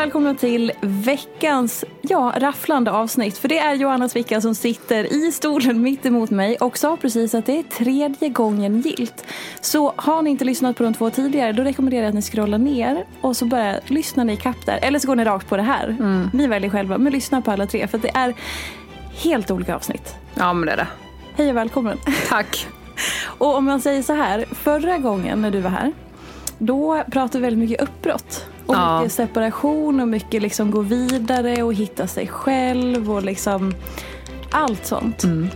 Välkomna till veckans ja, rafflande avsnitt. För det är Johanna Svicka som sitter i stolen mitt emot mig och sa precis att det är tredje gången gilt. Så har ni inte lyssnat på de två tidigare då rekommenderar jag att ni scrollar ner och så bara lyssnar ni ikapp där. Eller så går ni rakt på det här. Ni väljer själva. Men lyssna på alla tre för det är helt olika avsnitt. Ja men det är det. Hej och välkommen. Tack. Och om man säger så här, förra gången när du var här, då pratade vi väldigt mycket uppbrott. Och Ja. mycket separation och mycket liksom gå vidare och hitta sig själv och liksom allt sånt. Mm.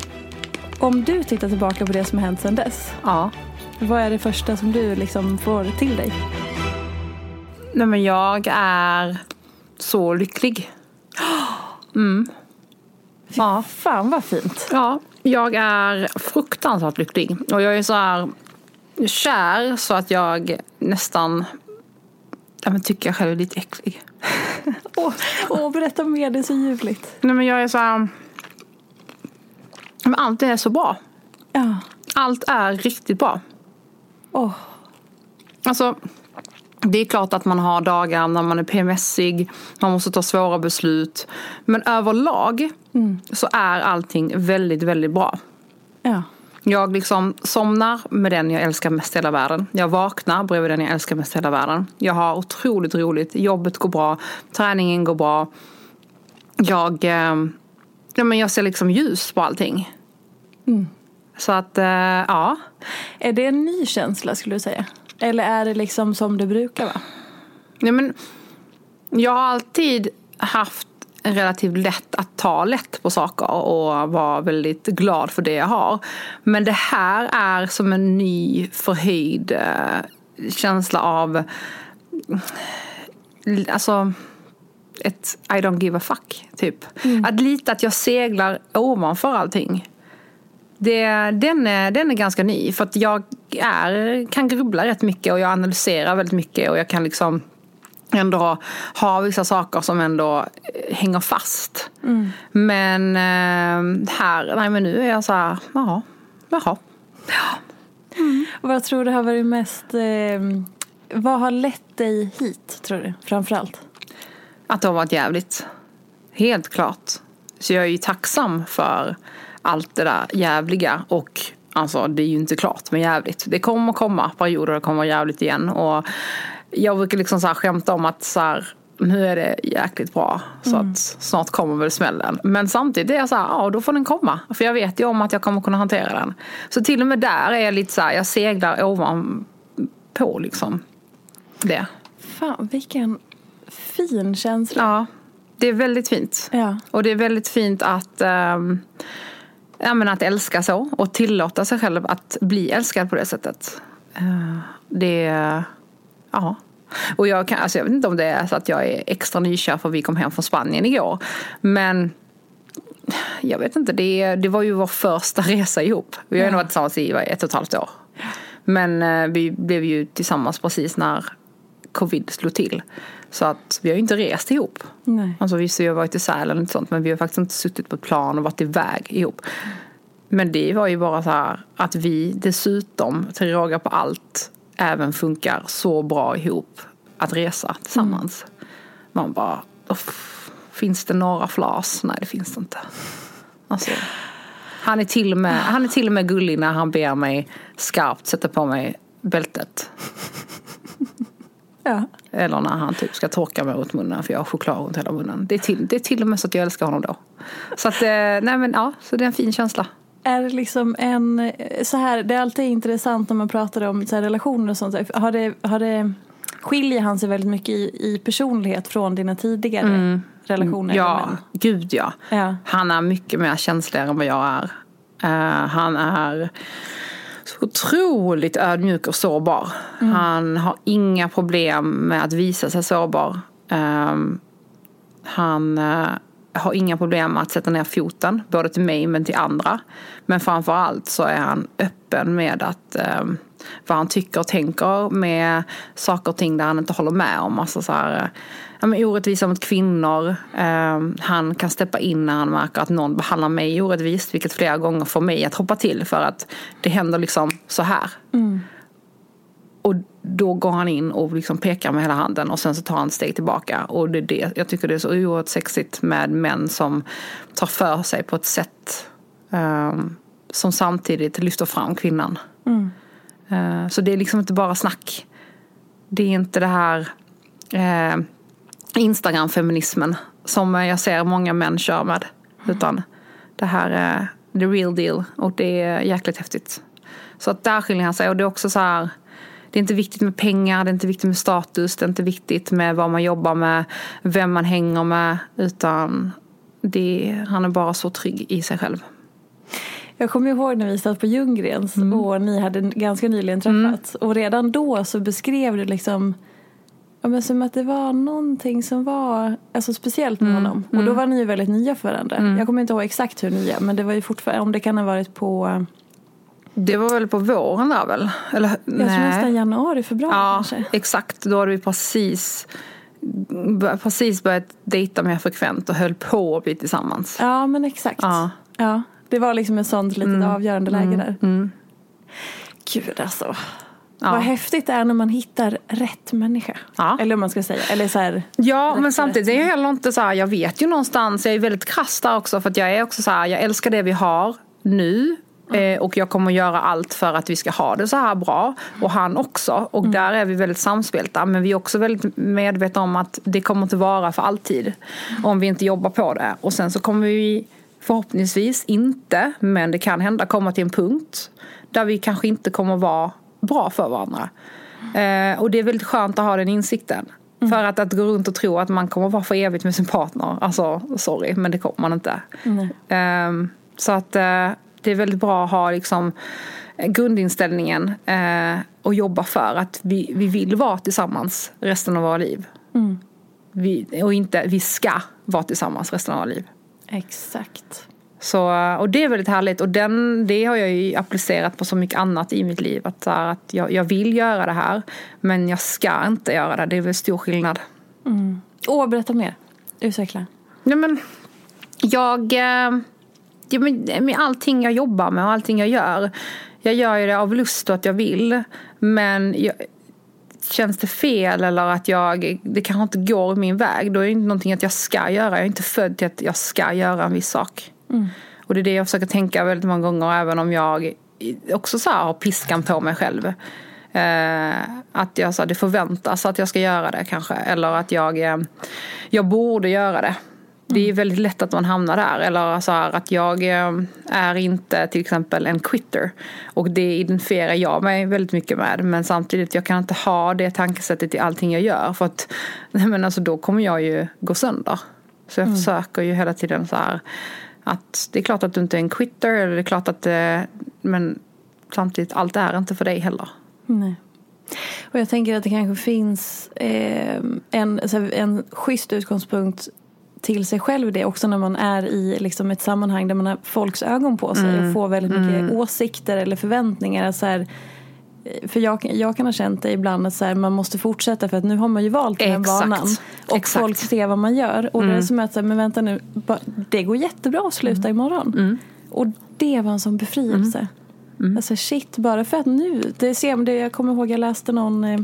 Om du tittar tillbaka på det som har hänt sedan dess, Ja. vad är det första som du liksom får till dig? Nej men jag är så lycklig. Mm. Ja. Fan vad fint. ja, jag är fruktansvärt lycklig. Och jag är så här kär så att jag nästan ja, men tycker jag själv är lite äcklig. Åh, åh, berätta mer, det är så ljuvligt. Nej men jag är så här men allt är så bra. Ja. Allt är riktigt bra. Åh, Alltså, det är klart att man har dagar när man är PMSig, man måste ta svåra beslut. Men överlag så är allting väldigt, väldigt bra. ja. Jag liksom somnar med den jag älskar mest i hela världen. Jag vaknar bredvid den jag älskar mest i hela världen. Jag har otroligt roligt, jobbet går bra, träningen går bra. Jag, eh, ja, men jag ser liksom ljus på allting. Så att, eh, ja. Är det en ny känsla skulle du säga? Eller är det liksom som det brukar vara? Ja, men jag har alltid haft relativt lätt att ta lätt på saker och vara väldigt glad för det jag har. Men det här är som en ny förhöjd eh, känsla av alltså ett I don't give a fuck typ. Att lita att jag seglar ovanför allting. Det, den, är, den är ganska ny för att jag är, kan grubbla rätt mycket och jag analyserar väldigt mycket och jag kan liksom ändå ha vissa saker som ändå eh, hänger fast. Men eh, här, nej men nu är jag så här, jaha, jaha. Vad tror du har varit mest... Eh, vad har lett dig hit, tror du? Framförallt. Att det har varit jävligt. Helt klart. Så jag är ju tacksam för allt det där jävliga och alltså det är ju inte klart med jävligt. Det kommer komma perioder det kommer vara jävligt igen och jag brukar liksom så här skämta om att så här, nu är det jäkligt bra så att snart kommer väl smällen. Men samtidigt är jag så här, ja då får den komma. För jag vet ju om att jag kommer kunna hantera den. Så till och med där är jag lite så här, jag seglar ovanpå liksom det. Fan, vilken fin känsla. Ja, det är väldigt fint. Ja. Och det är väldigt fint att ehm, ja, men att älska så och tillåta sig själv att bli älskad på det sättet. Eh, det, ja. Och jag, kan, alltså jag vet inte om det är så att jag är extra nykär för vi kom hem från Spanien igår. Men jag vet inte, det, det var ju vår första resa ihop. Vi har ju ja. varit tillsammans i ett och ett halvt år. Men eh, vi blev ju tillsammans precis när covid slog till. Så att vi har ju inte rest ihop. Nej. Alltså visst, vi har varit i Sälen och sånt men vi har faktiskt inte suttit på ett plan och varit iväg ihop. Men det var ju bara så här att vi dessutom, till råga på allt, även funkar så bra ihop att resa tillsammans. Mm. Man bara, finns det några flas? Nej det finns det inte. Alltså, han, är till med, han är till och med gullig när han ber mig skarpt sätta på mig bältet. Ja. Eller när han typ ska torka mig runt munnen för jag har choklad runt hela munnen. Det är till, det är till och med så att jag älskar honom då. Så att, eh, nej men ja, så det är en fin känsla. Är liksom en, så här, det är alltid intressant när man pratar om så här, relationer och sånt. Har det, har det, skiljer han sig väldigt mycket i, i personlighet från dina tidigare mm. relationer? Ja, gud ja. ja. Han är mycket mer känslig än vad jag är. Uh, han är så otroligt ödmjuk och sårbar. Mm. Han har inga problem med att visa sig sårbar. Um, han uh, har inga problem med att sätta ner foten, både till mig men till andra. Men framför allt så är han öppen med att eh, vad han tycker och tänker med saker och ting där han inte håller med om. Alltså så här, eh, ja, men orättvisa mot kvinnor. Eh, han kan steppa in när han märker att någon behandlar mig orättvist, vilket flera gånger får mig att hoppa till för att det händer liksom så här. Mm. Och då går han in och liksom pekar med hela handen och sen så tar han ett steg tillbaka. Och det är det. Jag tycker det är så oerhört sexigt med män som tar för sig på ett sätt um, som samtidigt lyfter fram kvinnan. Mm. Uh, så det är liksom inte bara snack. Det är inte det här uh, Instagram-feminismen som jag ser många män kör med. Utan det här är the real deal och det är jäkligt häftigt. Så att där skiljer han sig och det är också så här det är inte viktigt med pengar, det är inte viktigt med status, det är inte viktigt med vad man jobbar med, vem man hänger med, utan det, han är bara så trygg i sig själv. Jag kommer ihåg när vi satt på Ljunggrens mm. och ni hade ganska nyligen träffats mm. och redan då så beskrev du liksom Ja, men som att det var någonting som var alltså, speciellt med mm, honom. Och då mm. var ni ju väldigt nya för varandra. Mm. Jag kommer inte ihåg exakt hur nya men det var ju fortfarande, om det kan ha varit på det var väl på våren där väl? Eller, jag nej. tror nästan januari, februari ja, kanske. exakt. Då hade vi precis, precis börjat dejta mer frekvent och höll på att bli tillsammans. Ja men exakt. Ja. ja det var liksom ett sånt litet mm. avgörande läge mm. där. Mm. Gud alltså. Ja. Vad häftigt det är när man hittar rätt människa. Ja. Eller om man ska säga. Eller så här, ja men samtidigt det är heller inte så här, jag vet ju någonstans, jag är väldigt krass där också för att jag är också så här, jag älskar det vi har nu. Mm. och jag kommer göra allt för att vi ska ha det så här bra. Och han också. Och mm. där är vi väldigt samspelta. Men vi är också väldigt medvetna om att det kommer inte vara för alltid. Mm. Om vi inte jobbar på det. Och sen så kommer vi förhoppningsvis inte, men det kan hända, komma till en punkt där vi kanske inte kommer vara bra för varandra. Eh, och det är väldigt skönt att ha den insikten. Mm. För att, att gå runt och tro att man kommer vara för evigt med sin partner, alltså sorry, men det kommer man inte. Eh, så att eh, det är väldigt bra att ha liksom grundinställningen eh, och jobba för att vi, vi vill vara tillsammans resten av våra liv. Mm. Vi, och inte vi ska vara tillsammans resten av våra liv. Exakt. Så, och det är väldigt härligt och den, det har jag ju applicerat på så mycket annat i mitt liv. Att, att jag, jag vill göra det här men jag ska inte göra det. Det är väl stor skillnad. Mm. Åh, berätta mer. Utveckla. Nej, men, jag, eh, ja, men, med allting jag jobbar med och allting jag gör. Jag gör ju det av lust och att jag vill. Men jag, känns det fel eller att jag, det kanske inte går min väg. Då är det inte någonting att jag ska göra. Jag är inte född till att jag ska göra en viss sak. Mm. Och det är det jag försöker tänka väldigt många gånger även om jag också så har piskan på mig själv. Eh, att jag, så här, det förväntas att jag ska göra det kanske. Eller att jag, eh, jag borde göra det. Det är väldigt lätt att man hamnar där. Eller så här, att jag eh, är inte till exempel en quitter. Och det identifierar jag mig väldigt mycket med. Men samtidigt, jag kan inte ha det tankesättet i allting jag gör. För att men alltså, då kommer jag ju gå sönder. Så jag mm. försöker ju hela tiden så här Att det är klart att du inte är en quitter, eller det är klart att det, men samtidigt, allt är inte för dig heller. Nej. Och jag tänker att det kanske finns eh, en, alltså en schysst utgångspunkt till sig själv det också när man är i liksom ett sammanhang där man har folks ögon på sig Mm. och får väldigt mycket åsikter eller förväntningar. Så här, eh, för jag, jag kan ha känt det ibland att så här, man måste fortsätta för att nu har man ju valt den här banan. Och Exakt. folk ser vad man gör. Och det är Mm. som att, så här, men vänta nu, det går jättebra att sluta imorgon. Mm. Och det var en sån befrielse. Alltså shit, bara för att nu, det ser, det, jag kommer ihåg jag läste någon eh,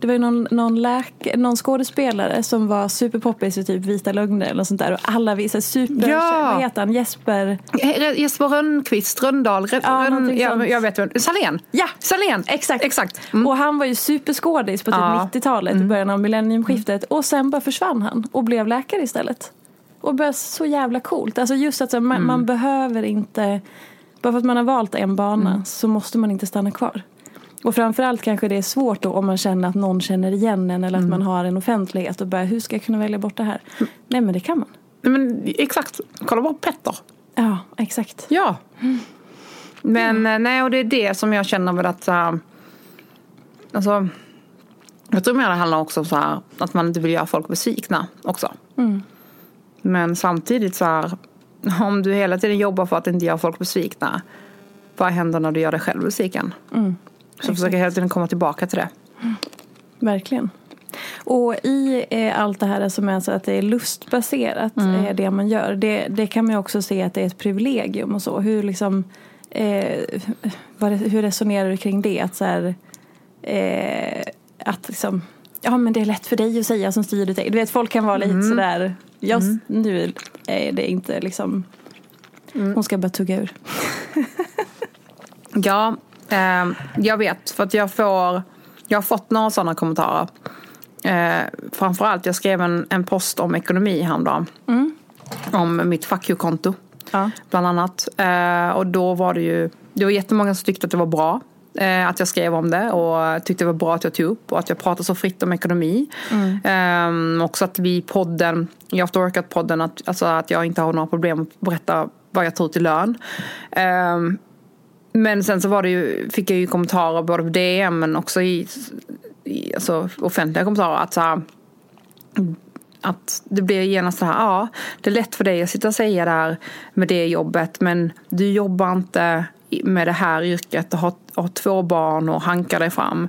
det var ju någon, någon, läk, någon skådespelare som var superpoppis i typ Vita lögner eller sånt där och alla visade super, Ja. vad heter han, Jesper? Jesper Rönnqvist, Röndahl, Rön, Ja, någonting jag, vet vem, Salén. Ja, Salén, exakt. exakt. Mm. Och han var ju superskådis på typ Ja. Mm. 90-talet, i början av millenniumskiftet och sen bara försvann han och blev läkare istället. Och var så jävla coolt, alltså just att så, man, Mm. man behöver inte, bara för att man har valt en bana Mm. så måste man inte stanna kvar. Och framförallt kanske det är svårt då om man känner att någon känner igen en eller att Mm. man har en offentlighet och bara hur ska jag kunna välja bort det här? Nej men det kan man. Nej, Men, exakt, kolla bara på Petter. Ja, exakt. Ja. Men eh, nej, och det är det som jag känner med att så här, alltså, jag tror mer det handlar också om så här, att man inte vill göra folk besvikna också. Men samtidigt så här, om du hela tiden jobbar för att inte göra folk besvikna, vad händer när du gör dig själv besviken? Så försöker jag hela tiden komma tillbaka till det. Verkligen. Och i eh, allt det här som är så att det är lustbaserat, Mm. eh, det man gör, det, det kan man ju också se att det är ett privilegium och så. Hur, liksom, eh, vad, hur resonerar du kring det? Att, så här, eh, att liksom, ja men det är lätt för dig att säga som styr dig. Du vet folk kan vara lite Mm. sådär, jag, nu är det inte liksom, Mm. hon ska bara tugga ur. Ja, eh, jag vet. För att jag får, jag har fått några sådana kommentarer. Eh, framförallt, jag skrev en, en post om ekonomi häromdagen. Om mitt fuck you-konto. Ja. Bland annat. Eh, och då var det ju, det var jättemånga som tyckte att det var bra. Eh, att jag skrev om det och tyckte det var bra att jag tog upp och att jag pratar så fritt om ekonomi. Eh, också att vi i podden, i After Workout-podden, att, alltså att jag inte har några problem att berätta vad jag tror till lön. Eh, men sen så var det ju, fick jag ju kommentarer både på DM men också i, i alltså offentliga kommentarer att så här, att det blir genast så här, ja, det är lätt för dig att sitta och säga där med det jobbet men du jobbar inte med det här yrket och har, har två barn och hankar dig fram.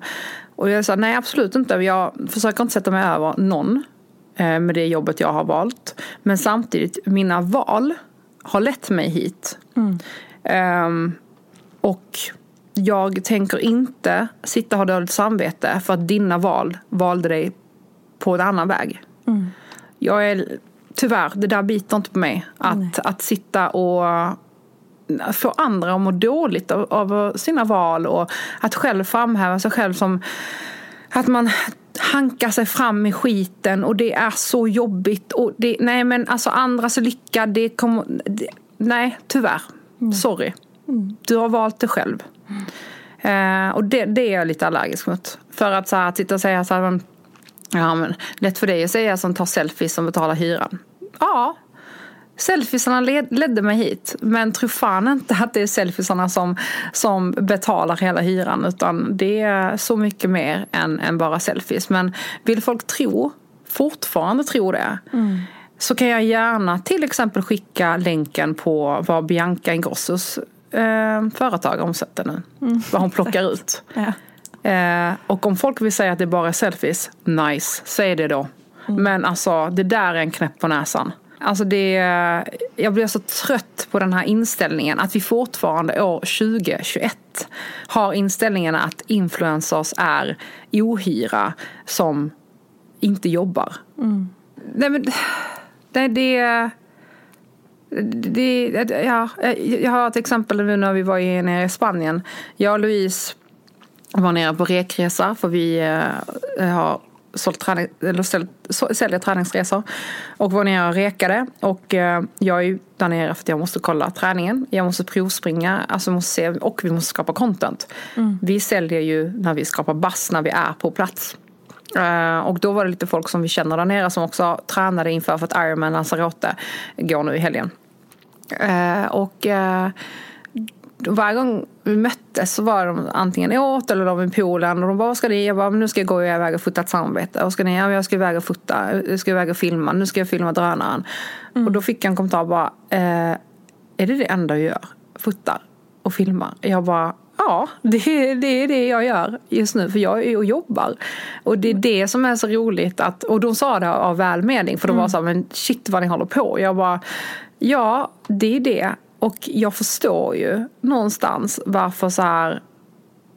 Och jag sa nej absolut inte, jag försöker inte sätta mig över någon eh, med det jobbet jag har valt. Men samtidigt, mina val har lett mig hit. Ehm, och jag tänker inte sitta och ha dåligt samvete för att dina val valde dig på en annan väg. Jag är, tyvärr, det där biter inte på mig. Att, att sitta och få andra att må dåligt av, av sina val och att själv framhäva sig själv som att man hankar sig fram i skiten och det är så jobbigt. Och det, nej men alltså andras lycka, det kommer... Det, nej, tyvärr. Sorry. Du har valt det själv. Eh, och det, det är jag lite allergisk mot. För att, så här, att sitta och säga så här, men, ja men lätt för dig att säga som tar selfies som betalar hyran. Ja, Selfiesarna led, ledde mig hit. Men tro fan inte att det är selfiesarna som, som betalar hela hyran. Utan det är så mycket mer än, än bara selfies. Men vill folk tro, fortfarande tro det. Så kan jag gärna till exempel skicka länken på vad Bianca Ingrossos eh, företag omsätter nu. Vad hon plockar ut. Ja. Eh, och om folk vill säga att det bara är selfies, nice, säg det då. Men alltså det där är en knäpp på näsan. Alltså det, jag blir så trött på den här inställningen att vi fortfarande år 2021 har inställningen att influencers är ohyra som inte jobbar. Nej men, det, det, det, ja, jag har ett exempel nu när vi var nere i Spanien. Jag och Louise var nere på rekresa för vi eh, har sålt träning, eller säl, så- säljer träningsresor. Och var nere och rekade. Och eh, jag är där nere för att jag måste kolla träningen. Jag måste provspringa alltså måste se, och vi måste skapa content. Vi säljer ju när vi skapar bass när vi är på plats. Eh, och då var det lite folk som vi känner där nere som också tränade inför för att Ironman Lanzarote går nu i helgen. Eh, och eh, varje gång vi möttes så var de antingen åt eller de var i poolen. Och de bara, vad ska ni? Jag bara, nu ska jag gå iväg och fota ett samarbete. Vad ska ni? Ja, jag ska iväg och fota. Jag ska iväg och filma. Nu ska jag filma drönaren. Mm. Och då fick jag en kommentar bara, eh, är det det enda du gör? Fotar och filmar? Jag bara, ja, det, det är det jag gör just nu. För jag är och jobbar. Och det är det som är så roligt. Att, och de sa det av välmening. För de var mm. så här, men shit vad ni håller på. Jag bara, ja, det är det. Och jag förstår ju någonstans varför så här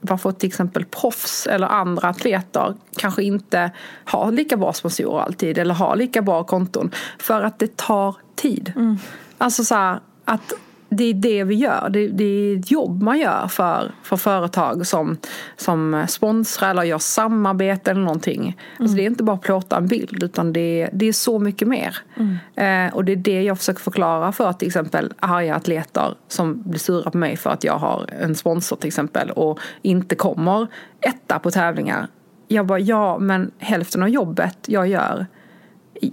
varför till exempel proffs eller andra atleter kanske inte har lika bra sponsorer alltid eller har lika bra konton. För att det tar tid. Mm. Alltså så här, att det är det vi gör. Det, det, är ett jobb man gör för, för företag som, som sponsrar eller gör samarbete eller någonting. Mm. Alltså det är inte bara att plåta en bild utan det, det är så mycket mer. Mm. Eh, och det är det jag försöker förklara för till exempel arga atleter som blir sura på mig för att jag har en sponsor till exempel och inte kommer etta på tävlingar. Jag bara ja men hälften av jobbet jag gör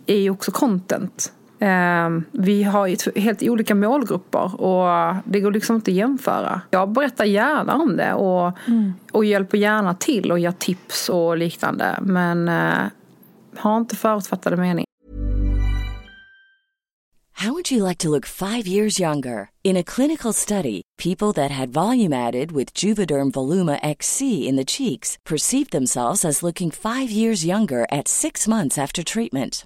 är ju också content. Ehm, vi har ju helt olika målgrupper och det går liksom inte att jämföra. Jag berättar gärna om det och, mm. och hjälper gärna till och ger tips och liknande. Men uh, har inte förutfattade meningar. How would you like to look five years younger? In a clinical study, people that had volume added with Juvederm Voluma XC in the cheeks perceived themselves as looking five years younger at six months after treatment.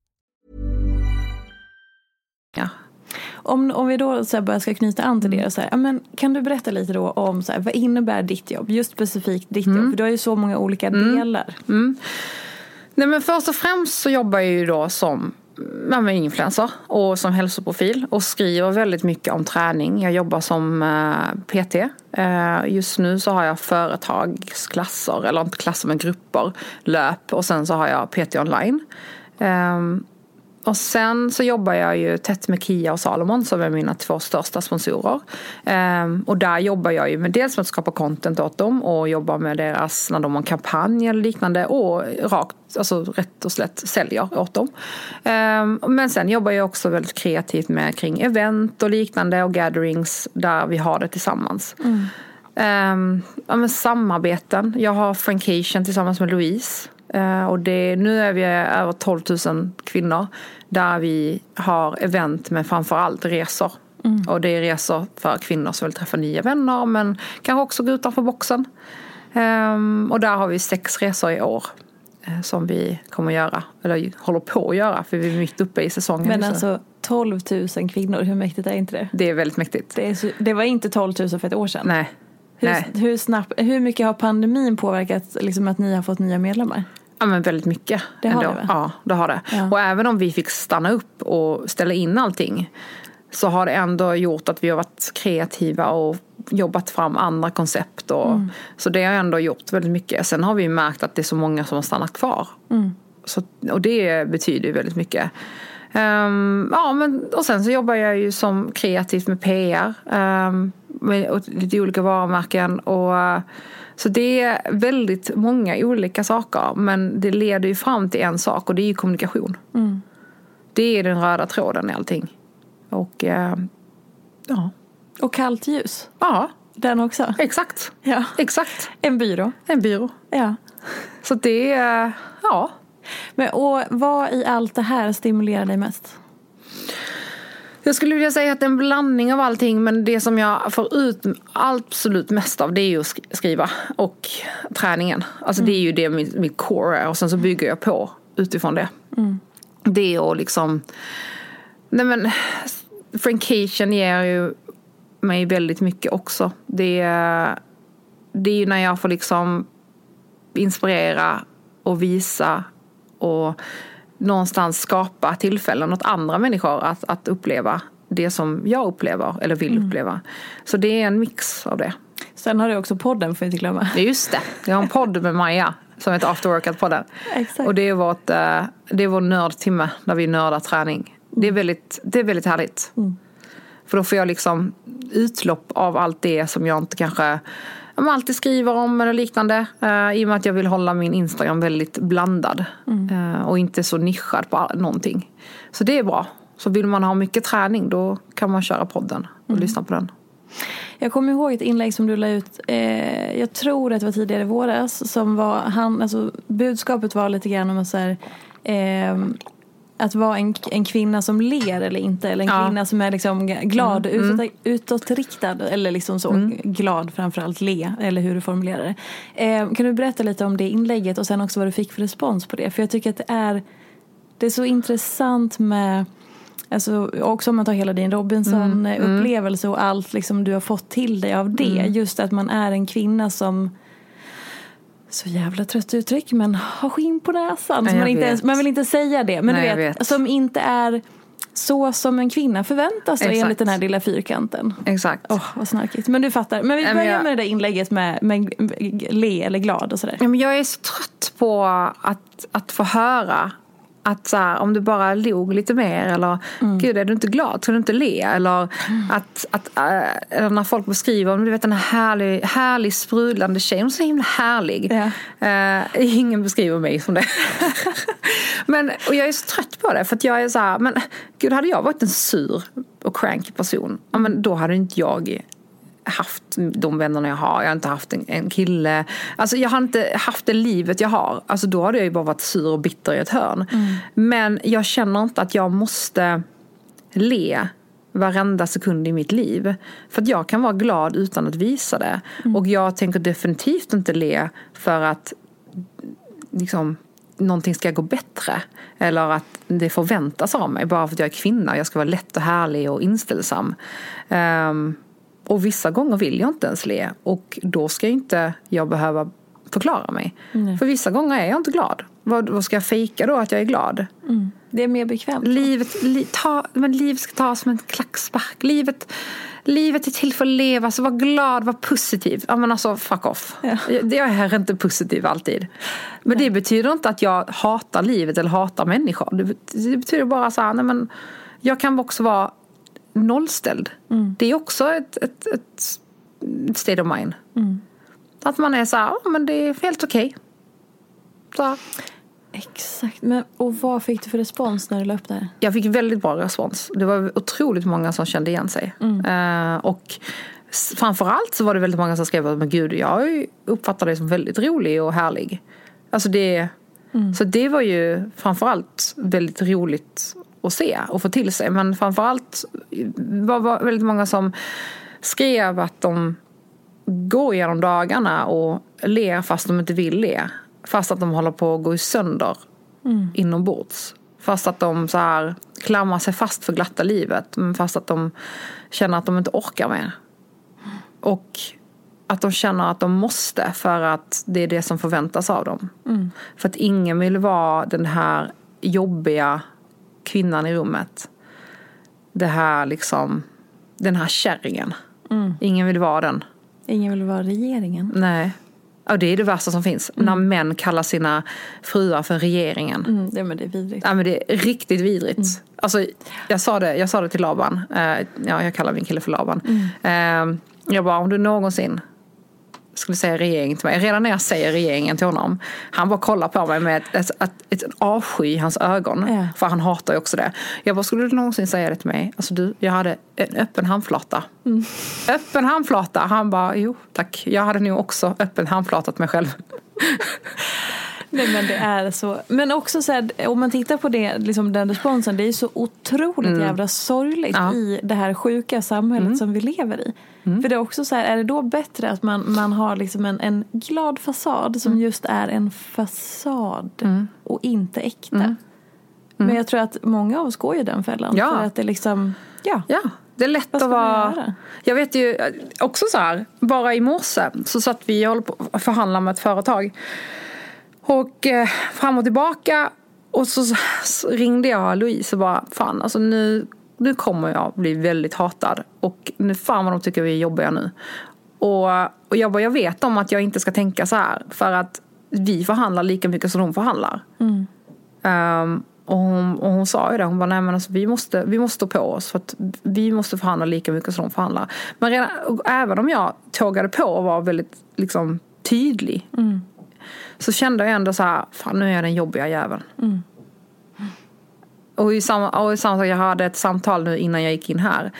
Ja. Om, om vi då så här bara ska knyta an till det, så här, men kan du berätta lite då om så här, vad innebär ditt jobb? Just specifikt ditt mm. jobb, för du har ju så många olika mm. delar. Mm. Nej, men först och främst så jobbar jag ju då som med influencer och som hälsoprofil och skriver väldigt mycket om träning. Jag jobbar som eh, PT. Eh, just nu så har jag företagsklasser, eller inte klasser men grupper, löp och sen så har jag PT online. Och sen så jobbar jag ju tätt med Kia och Salomon som är mina två största sponsorer. Ehm, och där jobbar jag ju med dels med att skapa content åt dem och jobba med deras, när de har en kampanj eller liknande och rakt, alltså rätt och slätt säljer åt dem. Ehm, men sen jobbar jag också väldigt kreativt med kring event och liknande och gatherings där vi har det tillsammans. Mm. Um, ja, men samarbeten. Jag har Frankation tillsammans med Louise. Eh, och det, nu är vi över 12 000 kvinnor där vi har event med framförallt resor. Och det är resor för kvinnor som vill träffa nya vänner men kanske också gå utanför boxen. Ehm, och där har vi sex resor i år eh, som vi kommer göra, eller håller på att göra för vi är mitt uppe i säsongen. Men alltså 12 000 kvinnor, hur mäktigt är inte det? Det är väldigt mäktigt. Det, så, det var inte 12 000 för ett år sedan. Nej. Hur, Nej. hur, snabbt, hur mycket har pandemin påverkat liksom, att ni har fått nya medlemmar? Ja men väldigt mycket. Det har ändå. det, va? Ja, det har det. Ja. Och även om vi fick stanna upp och ställa in allting så har det ändå gjort att vi har varit kreativa och jobbat fram andra koncept. Och, Mm. Så det har ändå gjort väldigt mycket. Sen har vi märkt att det är så många som har stannat kvar. Mm. Så, och det betyder ju väldigt mycket. Ehm, ja, men, och sen så jobbar jag ju som kreativt med PR. Um, med och lite olika varumärken. Och, så det är väldigt många olika saker. Men det leder ju fram till en sak och det är ju kommunikation. Mm. Det är den röda tråden i allting. Och eh, ja. Och kallt ljus, ja, den också. exakt. Ja. Exakt. En byrå. En byrå. Ja. Så det är, ja. Men, och vad i allt det här stimulerar dig mest? Jag skulle vilja säga att det är en blandning av allting men det som jag får ut absolut mest av det är ju att sk- skriva och träningen. Alltså det är ju det mitt, mitt core är och sen så bygger jag på utifrån det. Det och liksom, nej men Frankation ger ju mig väldigt mycket också. Det, det är ju när jag får liksom inspirera och visa och någonstans skapa tillfällen åt andra människor att, att uppleva det som jag upplever eller vill uppleva. Så det är en mix av det. Sen har du också podden får jag inte glömma. Just det. Jag har en podd med Maja som heter After Workout-podden. Och det är, vårt, eh, det är vår nördtimme där vi nördar träning. Det är väldigt, det är väldigt härligt. För då får jag liksom utlopp av allt det som jag inte kanske men alltid skriver om eller liknande. Eh, I och med att jag vill hålla min Instagram väldigt blandad. Eh, och inte så nischad på någonting. Så det är bra. Så vill man ha mycket träning då kan man köra podden och lyssna på den. Jag kommer ihåg ett inlägg som du la ut, eh, jag tror att det var tidigare i våras, som var, han, alltså, budskapet var lite grann om att så här, eh, att vara en, en kvinna som ler eller inte, eller en Ja. kvinna som är liksom glad, Mm, utåt, utåtriktad, eller liksom så, glad framförallt, le, eller hur du formulerar det. Eh, kan du berätta lite om det inlägget och sen också vad du fick för respons på det? För jag tycker att det är, det är så intressant med Alltså, också om man tar hela din Robinson-upplevelse och allt liksom du har fått till dig av det. Just att man är en kvinna som så jävla trött uttryck men har skinn på näsan. Ja, man, inte ens, man vill inte säga det. Men Nej, du vet, vet. som inte är så som en kvinna förväntar sig enligt den här lilla fyrkanten. Exakt. Åh, vad snarkigt. Men du fattar. Men vi börjar jag- med det där inlägget med, med le eller glad och sådär. Ja, men jag är så trött på att, att få höra att så här, om du bara log lite mer eller gud är du inte glad, ska du inte le? Eller, att, att, äh, eller när folk beskriver om du vet här härlig, härlig sprudlande tjejen, hon är så himla härlig. Ja. Eh, ingen beskriver mig som det. men, och jag är så trött på det för att jag är så här, men gud hade jag varit en sur och cranky person, ja, men då hade inte jag haft de vännerna jag har. Jag har inte haft en, en kille. Alltså jag har inte haft det livet jag har. Alltså då hade jag ju bara varit sur och bitter i ett hörn. Men jag känner inte att jag måste le varenda sekund i mitt liv. För att jag kan vara glad utan att visa det. Och jag tänker definitivt inte le för att liksom, någonting ska gå bättre. Eller att det förväntas av mig bara för att jag är kvinna. Jag ska vara lätt och härlig och inställsam. Ehm, och vissa gånger vill jag inte ens le. Och då ska inte jag behöva förklara mig. För vissa gånger är jag inte glad. Vad, vad ska jag fejka då att jag är glad? Det är mer bekvämt. Livet, li, ta, men livet ska tas som en klackspark. Livet, livet är till för att leva, så var glad, var positiv. Ja men alltså fuck off. Ja. Jag, jag är inte positiv alltid. Men det betyder inte att jag hatar livet eller hatar människor. Det betyder bara så här, nej men jag kan också vara nollställd. Det är också ett, ett, ett, ett state of mind. Att man är så här, men det är helt okej. Här. Exakt. Men, och vad fick du för respons när du la upp det här? Jag fick väldigt bra respons. Det var otroligt många som kände igen sig. Eh, och s- framförallt så var det väldigt många som skrev att men gud, jag uppfattar dig som väldigt rolig och härlig. Alltså det, Så det var ju framförallt väldigt roligt att se och få till sig. Men framförallt var det väldigt många som skrev att de går igenom dagarna och ler fast de inte vill le. Fast att de håller på att gå sönder inombords. Fast att de så här klamrar sig fast för glatta livet. Men fast att de känner att de inte orkar mer. Och att de känner att de måste för att det är det som förväntas av dem. För att ingen vill vara den här jobbiga kvinnan i rummet. Det här liksom, den här kärringen. Ingen vill vara den. Ingen vill vara regeringen. Nej. Och det är det värsta som finns. När män kallar sina fruar för regeringen. Mm, det, men det är vidrigt. Ja, men det är riktigt vidrigt. Alltså, jag, sa det, jag sa det till Laban. Eh, ja, jag kallar min kille för Laban. Eh, jag bara, om du någonsin skulle säga regering till mig. Redan när jag säger regeringen till honom. Han bara kollar på mig med ett, ett, ett, avsky i hans ögon. Ja. För han hatar ju också det. Jag bara, skulle du någonsin säga det till mig? Alltså du, jag hade en öppen handflata. Öppen handflata. Han bara, jo tack. Jag hade nog också öppen handflatat mig själv. Nej men det är så. Men också så här, om man tittar på det, liksom den responsen, det är så otroligt jävla sorgligt Ja. i det här sjuka samhället som vi lever i. För det är också så här, är det då bättre att man, man har liksom en, en glad fasad som just är en fasad och inte äkta. Men jag tror att många av oss går ju den fällan. Ja. För att det liksom, ja. Ja, det är lätt Vad att man vara... göra? Jag vet ju eh, också så här, bara i morse så satt vi och håller på att förhandla med ett företag. Och eh, fram och tillbaka. Och så, så ringde jag Louise och bara, fan alltså nu, nu kommer jag bli väldigt hatad. Och nu fan vad de tycker vi är jobbiga nu. Och, och jag bara, jag vet om att jag inte ska tänka så här. För att vi förhandlar lika mycket som de förhandlar. Ehm, och, hon, och hon sa ju det, hon bara nej men alltså, vi, måste, vi måste stå på oss för att vi måste förhandla lika mycket som de förhandlar. Men redan, även om jag tågade på och var väldigt liksom, tydlig så kände jag ändå så här, fan nu är jag den jobbiga jäveln. Och i samma, och i samma sak, jag hade ett samtal nu innan jag gick in här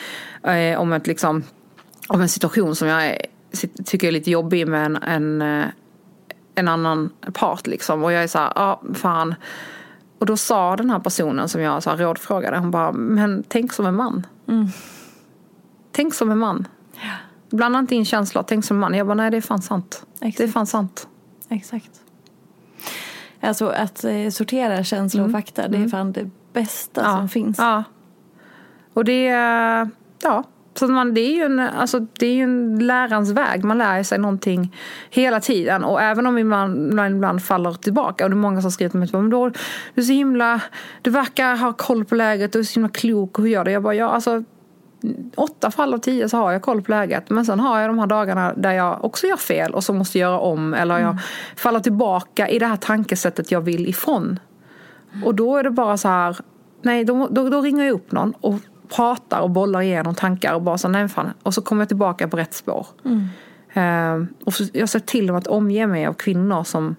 eh, om, ett, liksom, om en situation som jag tycker är lite jobbig med en, en, eh, en annan part liksom. Och jag är så här, ja fan. Och då sa den här personen som jag så här, rådfrågade, hon bara, men tänk som en man. Tänk som en man. Blanda inte in känslor, tänk som en man. Jag bara, nej det är fan sant. Det är Exakt. fan sant. Exakt. Alltså att eh, sortera känsla och fakta, det är fan det bästa som finns. Ja. Och det är, ja. Så man, det är ju en, alltså, det är en lärans väg. Man lär sig någonting hela tiden. Och även om man, man ibland faller tillbaka. Och det är många som skriver till mig. Men då, du är så himla, du verkar ha koll på läget. Du är så himla klok. Och hur gör du? Jag bara, ja alltså. Åtta fall av tio så har jag koll på läget. Men sen har jag de här dagarna där jag också gör fel. Och så måste göra om. Eller jag faller tillbaka i det här tankesättet jag vill ifrån. Och då är det bara så här, nej då, då, då ringer jag upp någon och pratar och bollar igenom tankar och bara så nej fan. Och så kommer jag tillbaka på rätt spår. Ehm, och så, jag ser till att omge mig av kvinnor som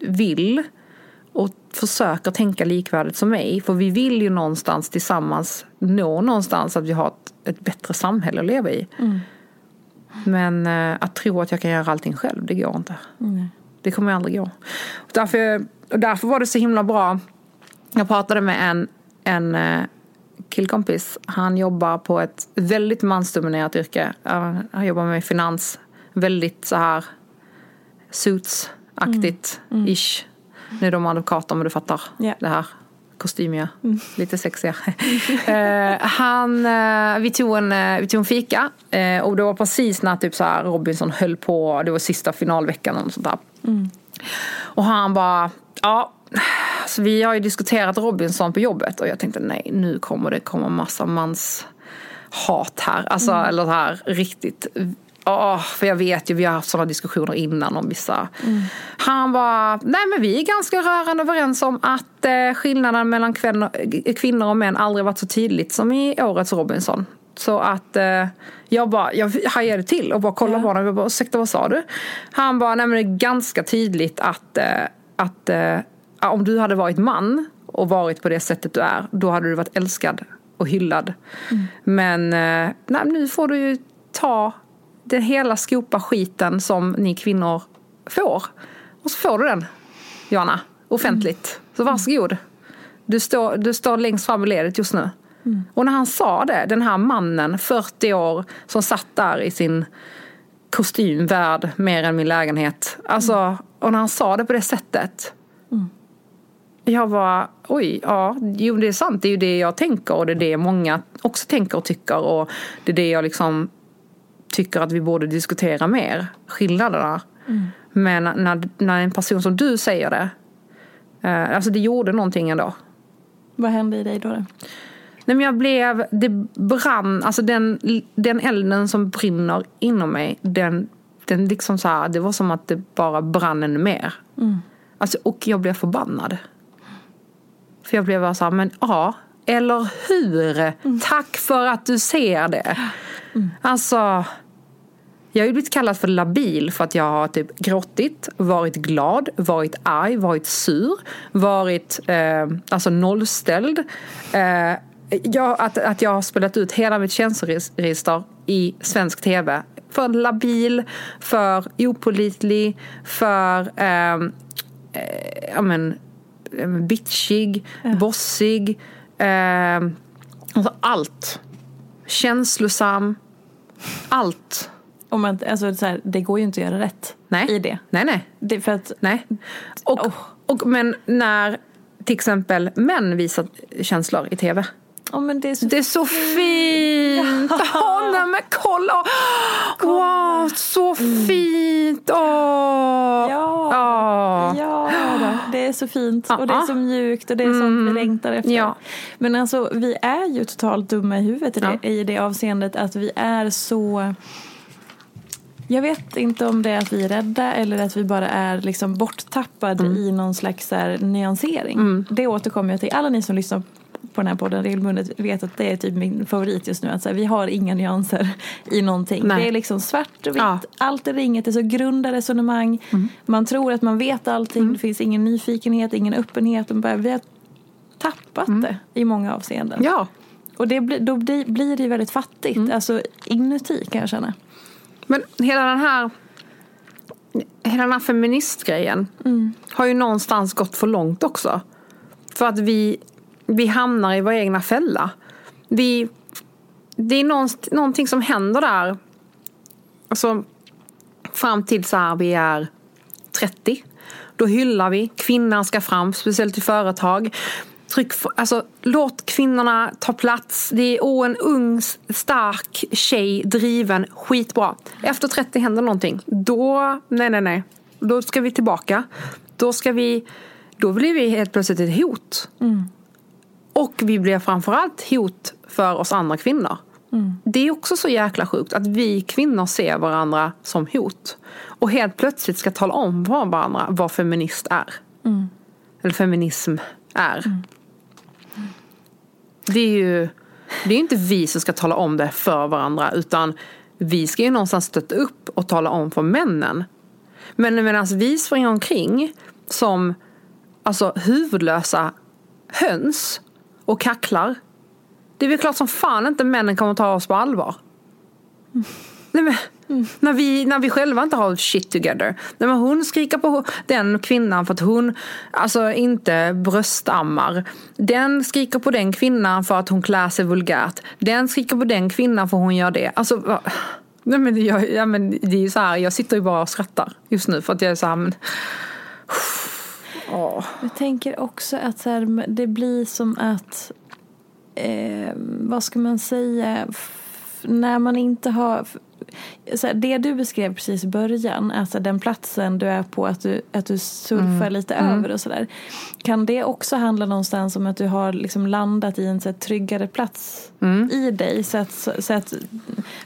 vill och försöker tänka likvärdigt som mig. För vi vill ju någonstans tillsammans nå någonstans att vi har ett, ett bättre samhälle att leva i. Men eh, att tro att jag kan göra allting själv, det går inte. Det kommer aldrig gå. Och därför, och därför var det så himla bra. Jag pratade med en, en eh, killkompis. Han jobbar på ett väldigt mansdominerat yrke. Han jobbar med finans. Väldigt så här suits-aktigt, ish. Nu är de advokater men du fattar Ja. det här kostymiga, lite sexiga. eh, han, eh, vi, tog en, eh, vi tog en fika och det var precis när typ så här Robinson höll på, det var sista finalveckan och sånt där. Och han bara, ja, så vi har ju diskuterat Robinson på jobbet och jag tänkte nej, nu kommer det komma massa mans hat här. Alltså, eller så här riktigt Åh, för jag vet ju, vi har haft sådana diskussioner innan om vissa. Han var, nej men vi är ganska rörande överens om att eh, skillnaden mellan kvinnor, kvinnor och män aldrig varit så tydligt som i årets Robinson. Så att eh, jag bara, jag hajade till och bara kollade på honom. Jag bara, ursäkta vad sa du? Han bara, nej men det är ganska tydligt att, eh, att eh, om du hade varit man och varit på det sättet du är, då hade du varit älskad och hyllad. Men eh, nej, nu får du ju ta den hela skopa skiten som ni kvinnor får. Och så får du den, Johanna. offentligt. Så varsågod. Du står, du står längst fram i ledet just nu. Och när han sa det, den här mannen, 40 år, som satt där i sin kostym värd mer än min lägenhet. Alltså, och när han sa det på det sättet. Jag var, oj, ja, jo det är sant. Det är ju det jag tänker och det är det många också tänker och tycker. Och det är det jag liksom tycker att vi borde diskutera mer. Skillnaderna. Men när, när en person som du säger det. Eh, alltså det gjorde någonting ändå. Vad hände i dig då? då? Nej men jag blev, det brann, alltså den, den elden som brinner inom mig, den, den liksom så här, det var som att det bara brann ännu mer. Alltså, och jag blev förbannad. För jag blev bara så här, men ja, eller hur? Tack för att du ser det. Alltså, jag har ju blivit kallad för labil för att jag har typ gråtit, varit glad, varit arg, varit sur, varit eh, alltså nollställd. Eh, jag, att, att jag har spelat ut hela mitt känsloregister i svensk tv. För labil, för opålitlig, för eh, eh, ja, men, eh, bitchig, bossig. Eh, alltså allt. Känslosam. Allt. Om man, alltså, så här, det går ju inte att göra rätt Nej. i det. Nej, nej. det för att, nej. Och, Oh. och, men när till exempel män visar känslor i tv. Oh, men det är så Det är så fint! Åh, nej men kolla! Wow, så fint! Åh! Ja, Ja. ja då. det är så fint och det är Ja. så mjukt och det är sånt vi längtar efter. Ja. Men alltså vi är ju totalt dumma i huvudet i det, Ja. i det avseendet att vi är så jag vet inte om det är att vi är rädda eller att vi bara är liksom borttappade i någon slags här nyansering. Det återkommer jag till. Alla ni som lyssnar på den här podden regelbundet vet att det är typ min favorit just nu. Att så här, vi har inga nyanser i någonting. Nej. Det är liksom svart och vitt. Ja. Allt eller inget. Det är så grunda resonemang. Man tror att man vet allting. Det finns ingen nyfikenhet, ingen öppenhet. Bara, vi har tappat det i många avseenden. ja. Och det då blir, det ju väldigt fattigt. Alltså inuti kan jag känna. Men hela den här Hela den här feministgrejen har ju någonstans gått för långt också. För att vi, vi hamnar i vår egna fälla. Vi, det är någonting som händer där. Alltså, fram till så här vi är 30. Då hyllar vi, kvinnan ska fram, speciellt i företag. Tryck alltså, låt kvinnorna ta plats. Det är oh, en ung, stark tjej, driven, skitbra. Efter 30 händer någonting. Då, nej nej nej. Då ska vi tillbaka. Då ska vi, då blir vi helt plötsligt ett hot. Mm. Och vi blir framförallt hot för oss andra kvinnor. Det är också så jäkla sjukt att vi kvinnor ser varandra som hot. Och helt plötsligt ska tala om för varandra vad feminist är. Eller feminism är. Det är ju det är inte vi som ska tala om det för varandra utan vi ska ju någonstans stötta upp och tala om för männen. Men medan vi springer omkring som alltså, huvudlösa höns och kacklar. Det är väl klart som fan inte männen kommer ta oss på allvar. Nej, men, när, vi, när vi själva inte har shit together. Nej, men hon skriker på den kvinnan för att hon alltså, inte bröstammar. Den skriker på den kvinnan för att hon klär sig vulgärt. Den skriker på den kvinnan för att hon gör det. Alltså. Nej, men jag, ja, men det är ju så här, jag sitter ju bara och skrattar just nu för att jag är så här, men, åh. Jag tänker också att här, det blir som att, eh, vad ska man säga, F- när man inte har, så här, det du beskrev precis i början, alltså den platsen du är på, att du, att du surfar lite över och sådär. Kan det också handla någonstans om att du har liksom landat i en så här, tryggare plats i dig? Så att, så, så att,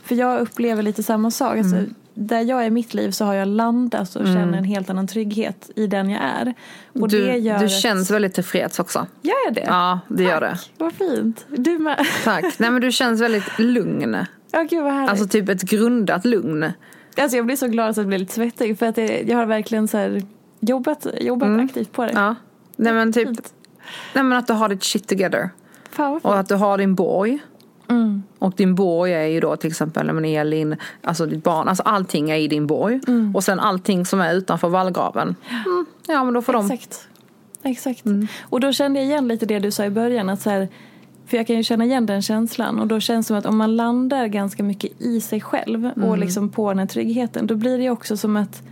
för jag upplever lite samma sak. Alltså, där jag är i mitt liv så har jag landat och känner en helt annan trygghet i den jag är. Och Du, det gör du att- känns väldigt tillfreds också. Gör jag det? Ja, det gör det. Vad fint. Du med. Tack. Nej men du känns väldigt lugn. Ja, gud vad härligt. Alltså Alltså, typ ett grundat lugn. jag blir så glad så jag blir lite svettig för att det, jag har verkligen så jobbat, jobbat aktivt på det. Ja. Nej men typ, Fint. nej men att du har ditt shit together. Fan Och att du har din borg. Och din borg är ju då till exempel Elin, alltså ditt barn, alltså allting är i din borg. Och sen allting som är utanför vallgraven. Mm, ja men då får de, Exakt. Exakt. Och då kände jag igen lite det du sa i början. Att så här, för jag kan ju känna igen den känslan. Och då känns det som att om man landar ganska mycket i sig själv och liksom på den här tryggheten. Då blir det också som att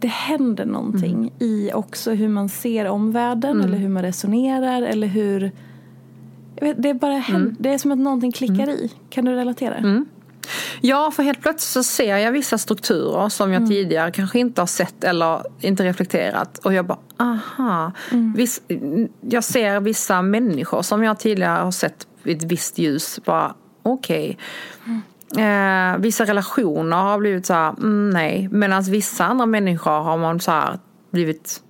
det händer någonting i också hur man ser omvärlden. Eller hur man resonerar. Eller hur... Vet, det, är bara händer, det är som att någonting klickar i. Kan du relatera? Ja, för helt plötsligt så ser jag vissa strukturer som jag tidigare kanske inte har sett eller inte reflekterat. Och jag bara, aha. Viss, jag ser vissa människor som jag tidigare har sett i ett visst ljus. Bara, okej. Eh, vissa relationer har blivit så här, mm, nej. Medan vissa andra människor har man så här blivit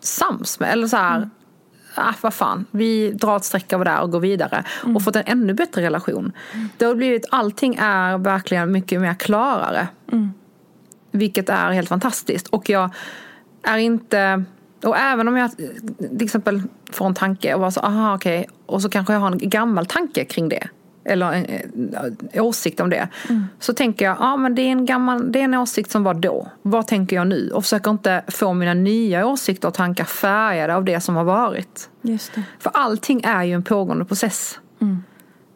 sams med. Eller så här, ah, vad fan, vi drar ett streck över där och går vidare. Och fått en ännu bättre relation. Det har blivit, allting är verkligen mycket mer klarare. Vilket är helt fantastiskt. Och jag är inte, och även om jag till exempel får en tanke och bara så, aha okej. Och så kanske jag har en gammal tanke kring det. Eller en, en åsikt om det. Så tänker jag, ja men det är, en gammal, det är en åsikt som var då. Vad tänker jag nu? Och försöker inte få mina nya åsikter och tankar färgade av det som har varit. Just det. För allting är ju en pågående process.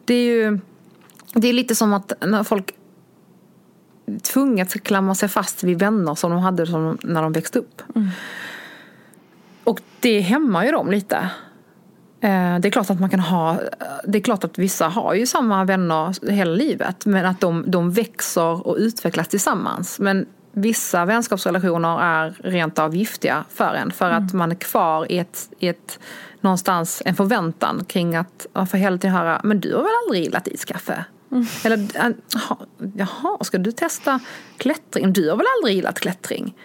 Det är ju det är lite som att när folk tvunget ska klamra sig fast vid vänner som de hade som när de växte upp. Och det hämmar ju dem lite. Eh, Det är klart att man kan ha, det är klart att vissa har ju samma vänner hela livet. Men att de, de växer och utvecklas tillsammans. Men vissa vänskapsrelationer är rent av giftiga för en. För att man är kvar i ett, i ett någonstans en förväntan kring att man får hela tiden höra, men du har väl aldrig gillat iskaffe? Eller, äh, jaha, ska du testa klättring? Du har väl aldrig gillat klättring?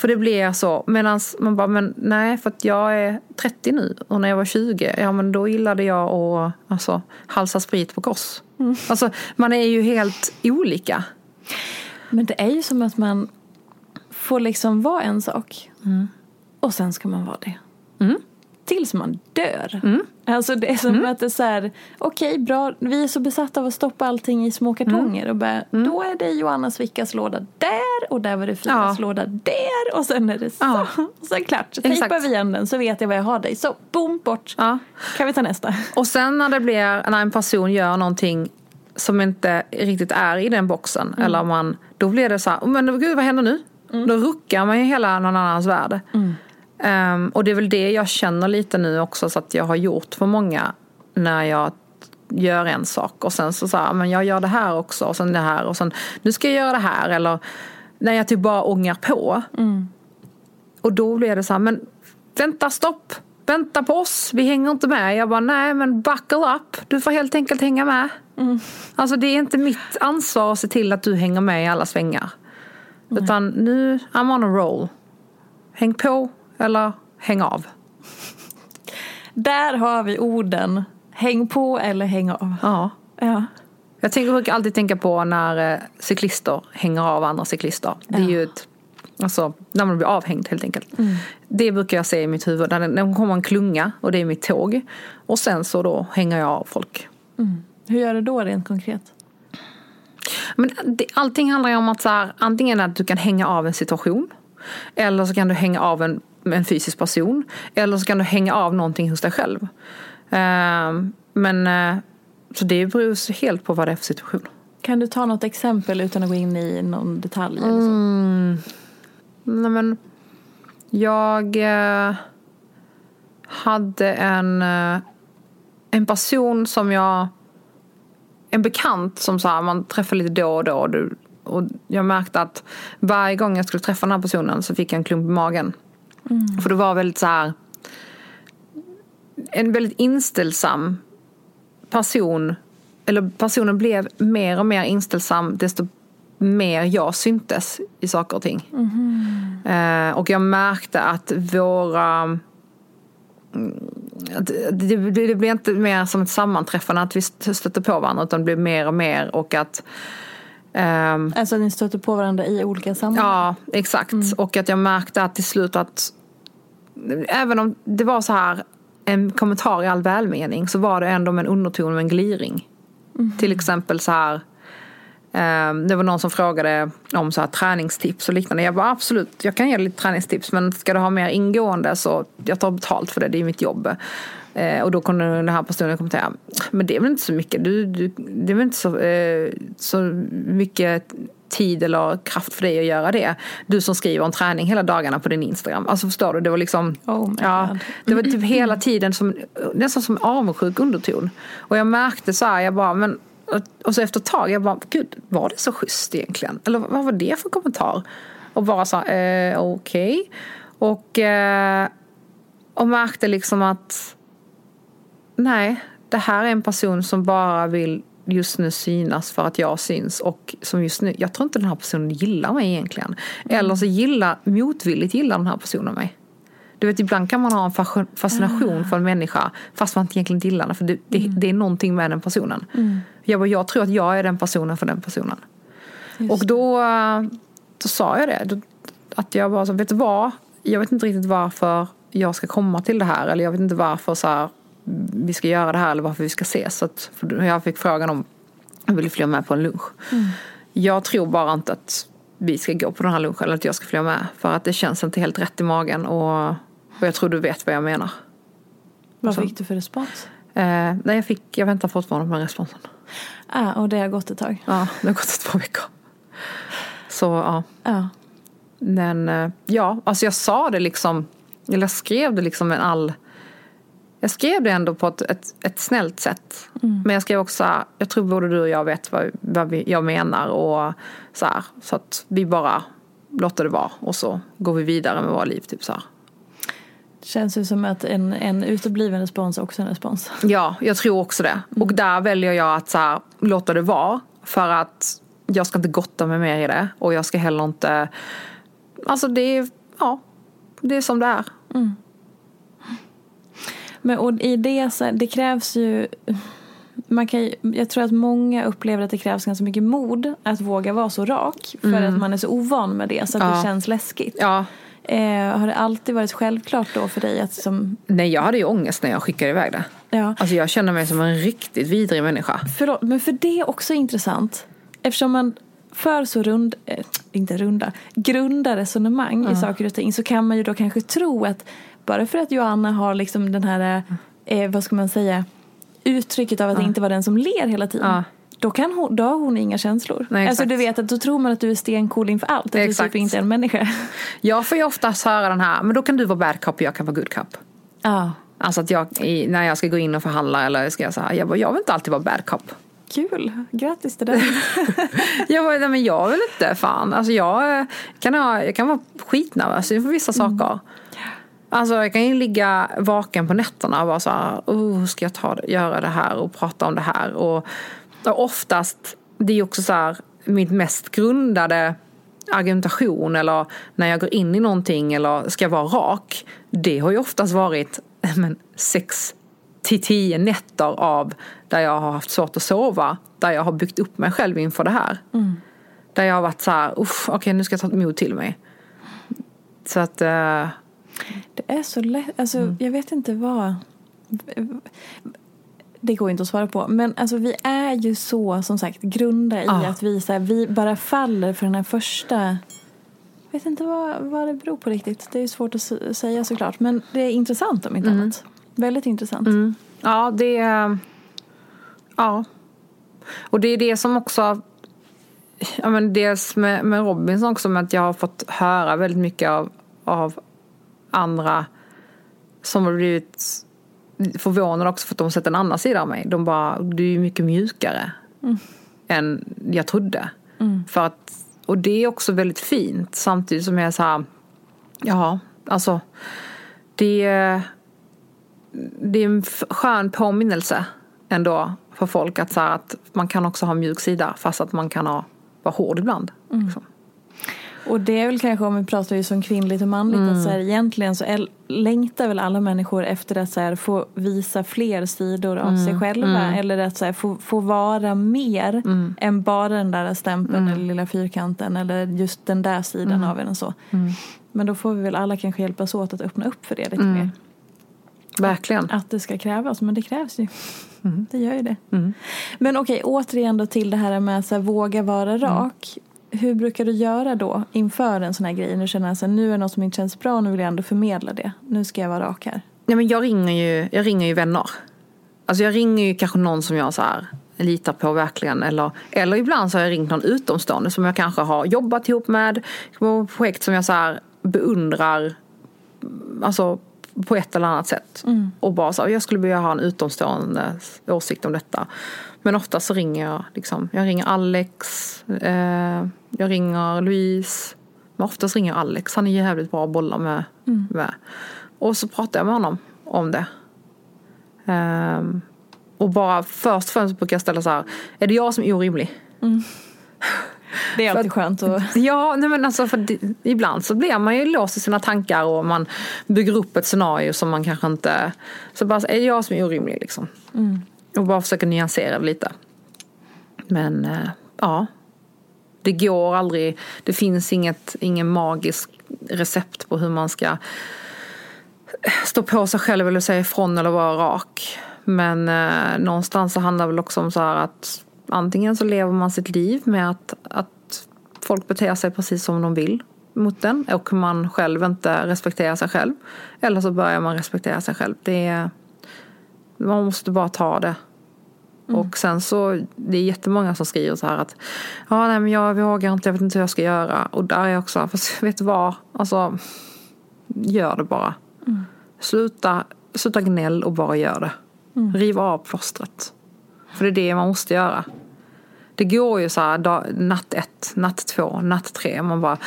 För det blir så, medan man bara, men nej för att jag är 30 nu och när jag var 20, ja men då gillade jag att alltså, halsa sprit på kors. Alltså man är ju helt olika. Men det är ju som att man får liksom vara en sak. Och sen ska man vara det. Tills man dör. Alltså det är som att det är så här, okej bra, vi är så besatta av att stoppa allting i små kartonger. Och bara, då är det Johanna Svickas låda där och där var det Fridas Ja. låda där. Och sen är det så. Ja. Och sen klart, så tejpar vi igen den så vet jag var jag har dig. Så boom, bort. Ja. Kan vi ta nästa? Och sen när det blir, när en person gör någonting som inte riktigt är i den boxen. Eller man, då blir det så här, men gud vad händer nu? Då ruckar man ju hela någon annans värld. Ehm, och det är väl det jag känner lite nu också så att jag har gjort för många när jag gör en sak och sen så sa jag, men jag gör det här också och sen det här och sen nu ska jag göra det här eller när jag typ bara ångar på. Och då blir det så här, men vänta stopp, vänta på oss, vi hänger inte med. Jag bara, nej men buckle up, du får helt enkelt hänga med. Alltså det är inte mitt ansvar att se till att du hänger med i alla svängar. Utan nu, I'm on a roll. Häng på eller häng av. Där har vi orden. Häng på eller häng av. Ja. Ja. Jag tänker, brukar alltid tänka på när eh, cyklister hänger av andra cyklister. Det är ju ett, alltså, när man blir avhängd helt enkelt. Det brukar jag se i mitt huvud. När det, kommer en klunga och det är mitt tåg. Och sen så då hänger jag av folk. Hur gör du då rent konkret? Men det, allting handlar ju om att så här, antingen att du kan hänga av en situation. Eller så kan du hänga av en, en fysisk person. Eller så kan du hänga av någonting hos dig själv. Ehm, men eh, så det beror helt på vad det är för situation. Kan du ta något exempel utan att gå in i någon detalj? Eller så? Nej, men jag eh, hade en, eh, en person som jag, en bekant som så här, man träffar lite då och då. Och, du, och jag märkte att varje gång jag skulle träffa den här personen så fick jag en klump i magen. För det var väldigt så här, en väldigt inställsam person. Eller personen blev mer och mer inställsam desto mer jag syntes i saker och ting. Eh, och jag märkte att våra mm, det, det, det blev inte mer som ett sammanträffande att vi stötte på varandra utan det blev mer och mer och att ehm, Alltså ni stöter på varandra i olika sammanhang? Ja, exakt. Och att jag märkte att till slut att även om det var så här en kommentar i all välmening så var det ändå med en underton med en gliring. Till exempel så här Eh, Det var någon som frågade om så här träningstips och liknande. Jag bara absolut, jag kan ge dig lite träningstips men ska du ha mer ingående så jag tar betalt för det, det är mitt jobb. Eh, och då kunde den här personen kommentera, men det är väl inte så mycket, du, du, det är väl inte så, eh, så mycket tid eller kraft för dig att göra det. Du som skriver om träning hela dagarna på din Instagram. Alltså förstår du, det var liksom Oh ja. Det var typ hela tiden som, nästan som avundsjuk underton. Och jag märkte så här, jag bara, men och så efter ett tag, jag bara, gud, var det så schysst egentligen? Eller vad var det för kommentar? Och bara så, eh, okej. Och, eh, och märkte liksom att, nej, det här är en person som bara vill just nu synas för att jag syns och som just nu, jag tror inte den här personen gillar mig egentligen. Eller så gillar, motvilligt gillar den här personen mig. Du vet ibland kan man ha en fasc- fascination för en människa fast man inte egentligen gillar den för det, det, det är någonting med den personen. Jag, bara, jag tror att jag är den personen för den personen. och då, då sa jag det. Då, att jag bara så, vet du vad? Jag vet inte riktigt varför jag ska komma till det här. Eller jag vet inte varför så här, vi ska göra det här eller varför vi ska ses. Så att, jag fick frågan om jag ville följa med på en lunch. Jag tror bara inte att vi ska gå på den här lunchen eller att jag ska följa med. För att det känns inte helt rätt i magen och, och jag tror du vet vad jag menar. Vad Så. fick du för respons? Eh, nej, jag, fick, jag väntar fortfarande på den responsen. Ah, och det har gått ett tag. Ja, det har gått ett par veckor. Så ja. Ja. Men eh, ja, alltså jag sa det liksom, eller jag skrev det liksom med all jag skrev det ändå på ett, ett, ett snällt sätt. Men jag skrev också jag tror både du och jag vet vad, vad vi, jag menar och så här, så att vi bara låter det vara och så går vi vidare med våra liv typ så här. Det känns ju som att en, en utebliven respons är också en respons. Ja, jag tror också det. Och där väljer jag att så här, låta det vara. För att jag ska inte gotta mig mer i det. Och jag ska heller inte... Alltså det är, ja, det är som det är. Men och i det, så, det krävs ju... Man kan, jag tror att många upplever att det krävs ganska mycket mod att våga vara så rak. För att man är så ovan med det så att det Ja. känns läskigt. Ja, Eh, har det alltid varit självklart då för dig att som... nej jag hade ju ångest när jag skickade iväg det. Ja. Alltså jag kände mig som en riktigt vidrig människa. Förlåt, men för det är också intressant. Eftersom man för så rund, eh, inte runda, grunda resonemang i saker och ting så kan man ju då kanske tro att bara för att Joanna har liksom den här, eh, vad ska man säga, uttrycket av att inte vara den som ler hela tiden. Ja. Då, kan hon, då har hon inga känslor. Nej, alltså du vet att då tror man att du är stencool inför allt. Att du Exakt. typ inte är en människa. Jag får ju oftast höra den här, men då kan du vara bad cop och jag kan vara good cop. Ja, Alltså att jag, när jag ska gå in och förhandla eller ska jag säga, jag, bara, jag vill inte alltid vara bad cop. kul. Grattis till det. Jag bara, nej men jag vill inte fan. Alltså jag eh, kan, ha, jag kan vara skitnervös inför vissa saker. Alltså jag kan ju ligga vaken på nätterna och vara så här, oh, ska jag ta göra det här och prata om det här. Och, och oftast, det är ju också så här, mitt mest grundade argumentation eller när jag går in i någonting eller ska vara rak. Det har ju oftast varit men, sex till tio nätter av där jag har haft svårt att sova. Där jag har byggt upp mig själv inför det här. Där jag har varit så här, okej nu ska jag ta mod till mig. Så att, eh, Det är så lätt. Alltså, Mm. Jag vet inte vad... Det går inte att svara på. Men alltså, vi är ju så som sagt grunda i Ja. att vi, så här, vi bara faller för den här första... Jag vet inte vad, vad det beror på riktigt. Det är svårt att säga såklart. Men det är intressant om inte Mm. annat. Väldigt intressant. ja det, ja. Och det är det som också, ja men dels med, med Robinson också med att jag har fått höra väldigt mycket av, av andra som har blivit förvånade också för att de har sett en annan sida av mig. De bara, du är ju mycket mjukare än jag trodde. För att, och det är också väldigt fint samtidigt som jag är så här, ja, alltså det, det är en skön påminnelse ändå för folk att, så här, att man kan också ha mjuk sida fast att man kan ha, vara hård ibland. Liksom. Och det är väl kanske om vi pratar ju som kvinnligt och manligt Mm. att så här, egentligen så är, längtar väl alla människor efter att så här, få visa fler sidor av Mm. sig själva eller att så här, få, få vara mer Mm. än bara den där stämpeln eller lilla fyrkanten eller just den där sidan Mm. av en och så. Men då får vi väl alla kanske hjälpas åt att öppna upp för det lite Mm. mer. Verkligen. Att det ska krävas, men det krävs ju. Det gör ju det. Men okej, återigen då till det här med att våga vara rak. Hur brukar du göra då inför en sån här grej? Nu känner jag att nu är det något som inte känns bra, nu vill jag ändå förmedla det. Nu ska jag vara rak här. Nej, men jag, ringer ju, jag ringer ju vänner. Alltså jag ringer ju kanske någon som jag så här litar på verkligen. Eller, eller ibland så har jag ringt någon utomstående som jag kanske har jobbat ihop med. Projekt som jag så här beundrar. Alltså på ett eller annat sätt. Och bara så här, jag skulle vilja ha en utomstående åsikt om detta. Men ofta så ringer jag liksom, jag ringer Alex, eh, jag ringer Louise. Men oftast ringer jag Alex, han är jävligt bra att bolla med. med. Och så pratar jag med honom om det. Ehm, och bara först och främst brukar jag ställa så här, är det jag som är orimlig? Det är alltid För skönt att... Ja, nej men alltså för det, ibland så blir man ju låst i sina tankar och man bygger upp ett scenario som man kanske inte... Så bara, är det jag som är orimlig liksom? Och bara försöka nyansera det lite. Men eh, ja, det går aldrig, det finns inget, ingen magisk recept på hur man ska eh, stå på sig själv eller säga ifrån eller vara rak. Men eh, någonstans så handlar det väl också om så här att antingen så lever man sitt liv med att, att folk beter sig precis som de vill mot den och man själv inte respekterar sig själv. Eller så börjar man respektera sig själv. Det är, man måste bara ta det. Och sen så, det är jättemånga som skriver så här att Ja nej men jag vågar inte, jag vet inte hur jag ska göra. Och där är jag också, fast vet du vad? Alltså, gör det bara. Sluta, sluta gnäll och bara gör det. Riv av plåstret. För det är det man måste göra. Det går ju så här dag, natt ett, natt två, natt tre. Man bara,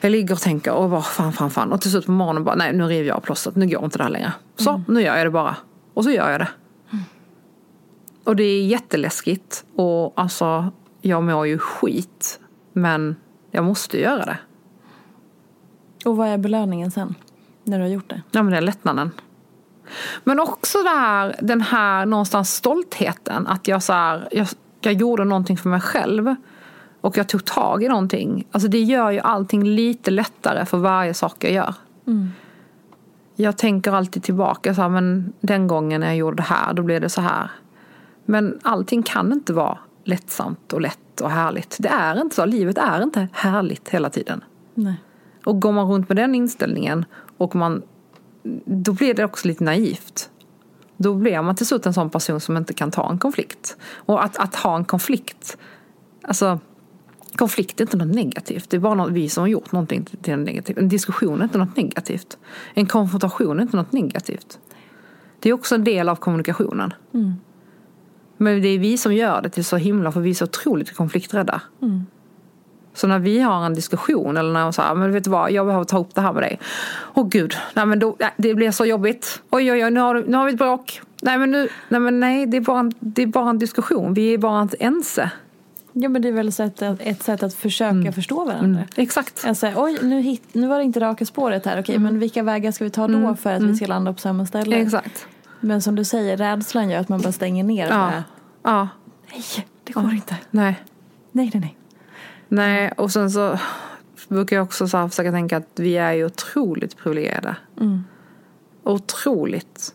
jag ligger och tänker och bara fan, fan, fan. Och till slut på morgonen bara, nej nu river jag av plåstret, nu går inte det här längre. Så, nu gör jag det bara. Och så gör jag det. Och det är jätteläskigt. Och alltså, jag mår ju skit. Men jag måste göra det. Och vad är belöningen sen? När du har gjort det? Ja men det är lättnaden. Men också det här, den här någonstans stoltheten. Att jag, så här, jag, jag gjorde någonting för mig själv. Och jag tog tag i någonting. Alltså det gör ju allting lite lättare för varje sak jag gör. Jag tänker alltid tillbaka så här, men den gången när jag gjorde det här, då blev det så här. Men allting kan inte vara lättsamt och lätt och härligt. Det är inte så. Livet är inte härligt hela tiden. Nej. Och går man runt med den inställningen och man, då blir det också lite naivt. Då blir man till slut en sån person som inte kan ta en konflikt. Och att, att ha en konflikt, alltså konflikt är inte något negativt. Det är bara något, vi som har gjort någonting till något negativt. En diskussion är inte något negativt. En konfrontation är inte något negativt. Det är också en del av kommunikationen. Men det är vi som gör det till så himla, för vi är så otroligt konflikträdda. Så när vi har en diskussion eller när jag säger, men vet du vad, jag behöver ta upp det här med dig. Åh gud, nej men då, nej, det blir så jobbigt. Oj oj oj, nu har, nu har vi ett bråk. Nej men nu, nej men nej, det är bara en, det är bara en diskussion. Vi är bara inte ense. Ja men det är väl sätt, ett sätt att försöka förstå varandra. Exakt. Alltså, oj, nu, hit, nu var det inte raka spåret här. Okej, men vilka vägar ska vi ta då för att vi ska landa på samma ställe? Exakt. Men som du säger, rädslan gör att man bara stänger ner. Ja. Bara, Ja. nej, det går inte. Nej. Nej, nej, nej. Nej, och sen så brukar jag också så försöka tänka att vi är ju otroligt privilegierade. Otroligt.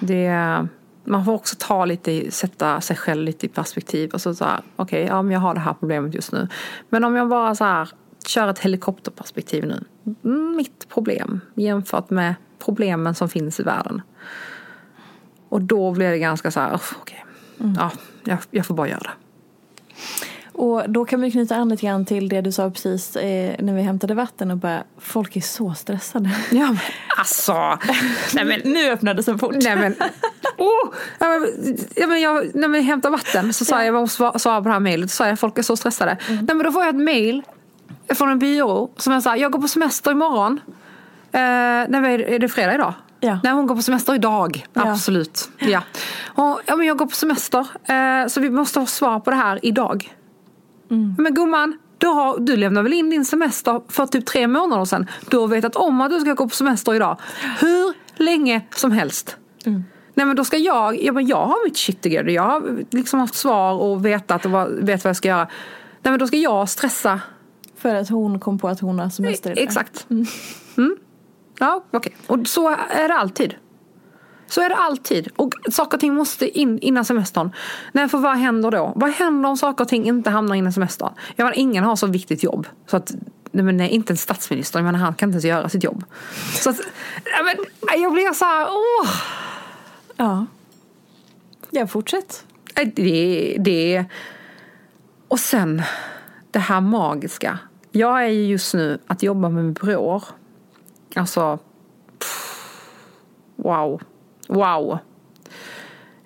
Det är, man får också ta lite, sätta sig själv lite i perspektiv. Och så här, okej, ja men jag har det här problemet just nu. Men om jag bara så här, kör ett helikopterperspektiv nu. Mm, Mitt problem jämfört med problemen som finns i världen. Och då blir det ganska så här, "Uff, okej, ja, jag, jag får bara göra det. Och då kan vi knyta an lite grann till det du sa precis eh, när vi hämtade vatten och bara, folk är så stressade. Ja, men alltså. Nej men, nu öppnades en port. nej men. Oh, ja, men, ja, men jag, när vi hämtade vatten så sa jag, jag måste svara på det här mejlet, så sa jag folk är så stressade. Nej men då får jag ett mejl från en byrå som jag sa, jag går på semester imorgon. Eh, nej, är, det, är fredag idag? Ja. Nej hon går på semester idag, Ja. absolut. Ja. Och, ja men jag går på semester, eh, så vi måste ha svar på det här idag. Men gumman, du, har, du lämnade väl in din semester för typ tre månader sedan. Du har vetat om att du ska gå på semester idag. Hur länge som helst. Nej men då ska jag, ja, men jag har mitt shit together. Jag har liksom haft svar och vetat och vad, vet vad jag ska göra. Nej men då ska jag stressa. För att hon kom på att hon har semester idag. Exakt. Mm. Ja okej. Och så är det alltid. Så är det alltid. Och saker och ting måste in innan semestern. Nej, för vad händer då? Vad händer om saker och ting inte hamnar innan semestern? Jag menar, ingen har så viktigt jobb. Så att, nej, men, nej, inte en statsminister, jag menar, han kan inte ens göra sitt jobb. Så att, nej, men, jag blir så här, åh! Ja. Ja, fortsätt. Det, det... Och sen, det här magiska. Jag är ju just nu att jobba med byråer. Alltså, pff, wow. Wow.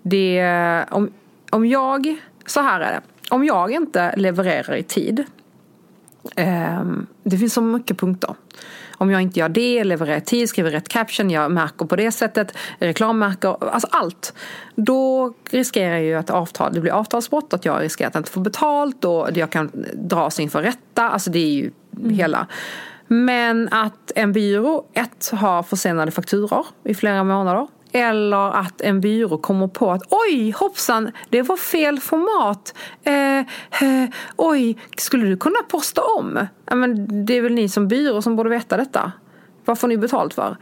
Det, om, om jag, så här är det. Om jag inte levererar i tid. ehm, det finns så mycket punkter. Om jag inte gör det, levererar i tid, skriver rätt caption, jag märker på det sättet, reklammärker, alltså allt. Då riskerar jag ju att avtal, det blir avtalsbrott, att jag riskerar att inte få betalt och jag kan dras inför rätta. Alltså det är ju hela. Men att en byrå, ett, har försenade fakturor i flera månader. Eller att en byrå kommer på att oj hoppsan, det var fel format. Eh, eh, oj, skulle du kunna posta om? Ja, men det är väl ni som byrå som borde veta detta. Vad får ni betalt för?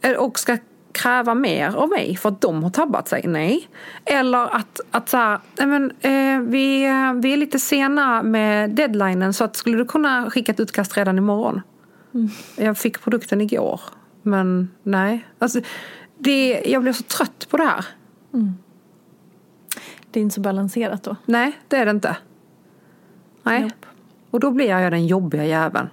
Eh, Och ska kräva mer av mig för att de har tabbat sig? Nej. Eller att, att så här, men, eh, vi, vi är lite sena med deadlinen så att skulle du kunna skicka ett utkast redan imorgon? Jag fick produkten igår. Men nej. Alltså, det, jag blir så trött på det här. Det är inte så balanserat då. Nej, det är det inte. Nej. Nope. Och då blir jag den jobbiga jäveln.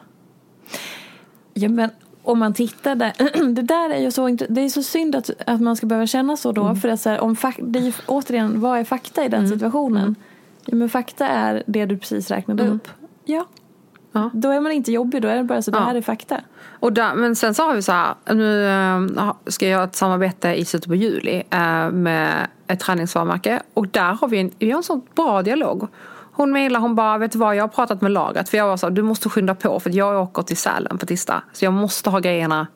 Ja, men om man tittar där, det där är ju så, det är så synd att, att man ska behöva känna så då. För att så här, om fak- det är återigen, vad är fakta i den situationen? Ja, men fakta är det du precis räknade upp. Ja. Ja. Då är man inte jobbig, då är det bara så, det här är fakta. Och där, men sen så har vi så här, nu eh, ska jag göra ett samarbete i slutet på juli eh, med ett träningsvarumärke. Och där har vi en, vi har en sån bra dialog. Hon mejlar, hon bara, vet du vad, jag har pratat med lagret. För jag var så du måste skynda på för jag åker till Sälen på tisdag. Så jag måste ha grejerna,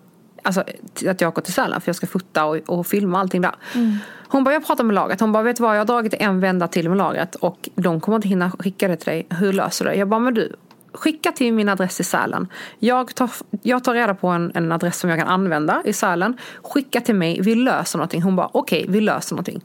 alltså att jag åker till Sälen för jag ska fota och, och filma allting där. Hon bara, jag pratar med lagret. Hon bara, vet du vad, jag har dragit en vända till med lagret och de kommer inte hinna skicka det till dig. Hur löser du det? Jag bara, men du, skicka till min adress i Sälen. Jag tar, jag tar reda på en, en adress som jag kan använda i Sälen. Skicka till mig, vi löser någonting. Hon bara, okej, vi löser någonting.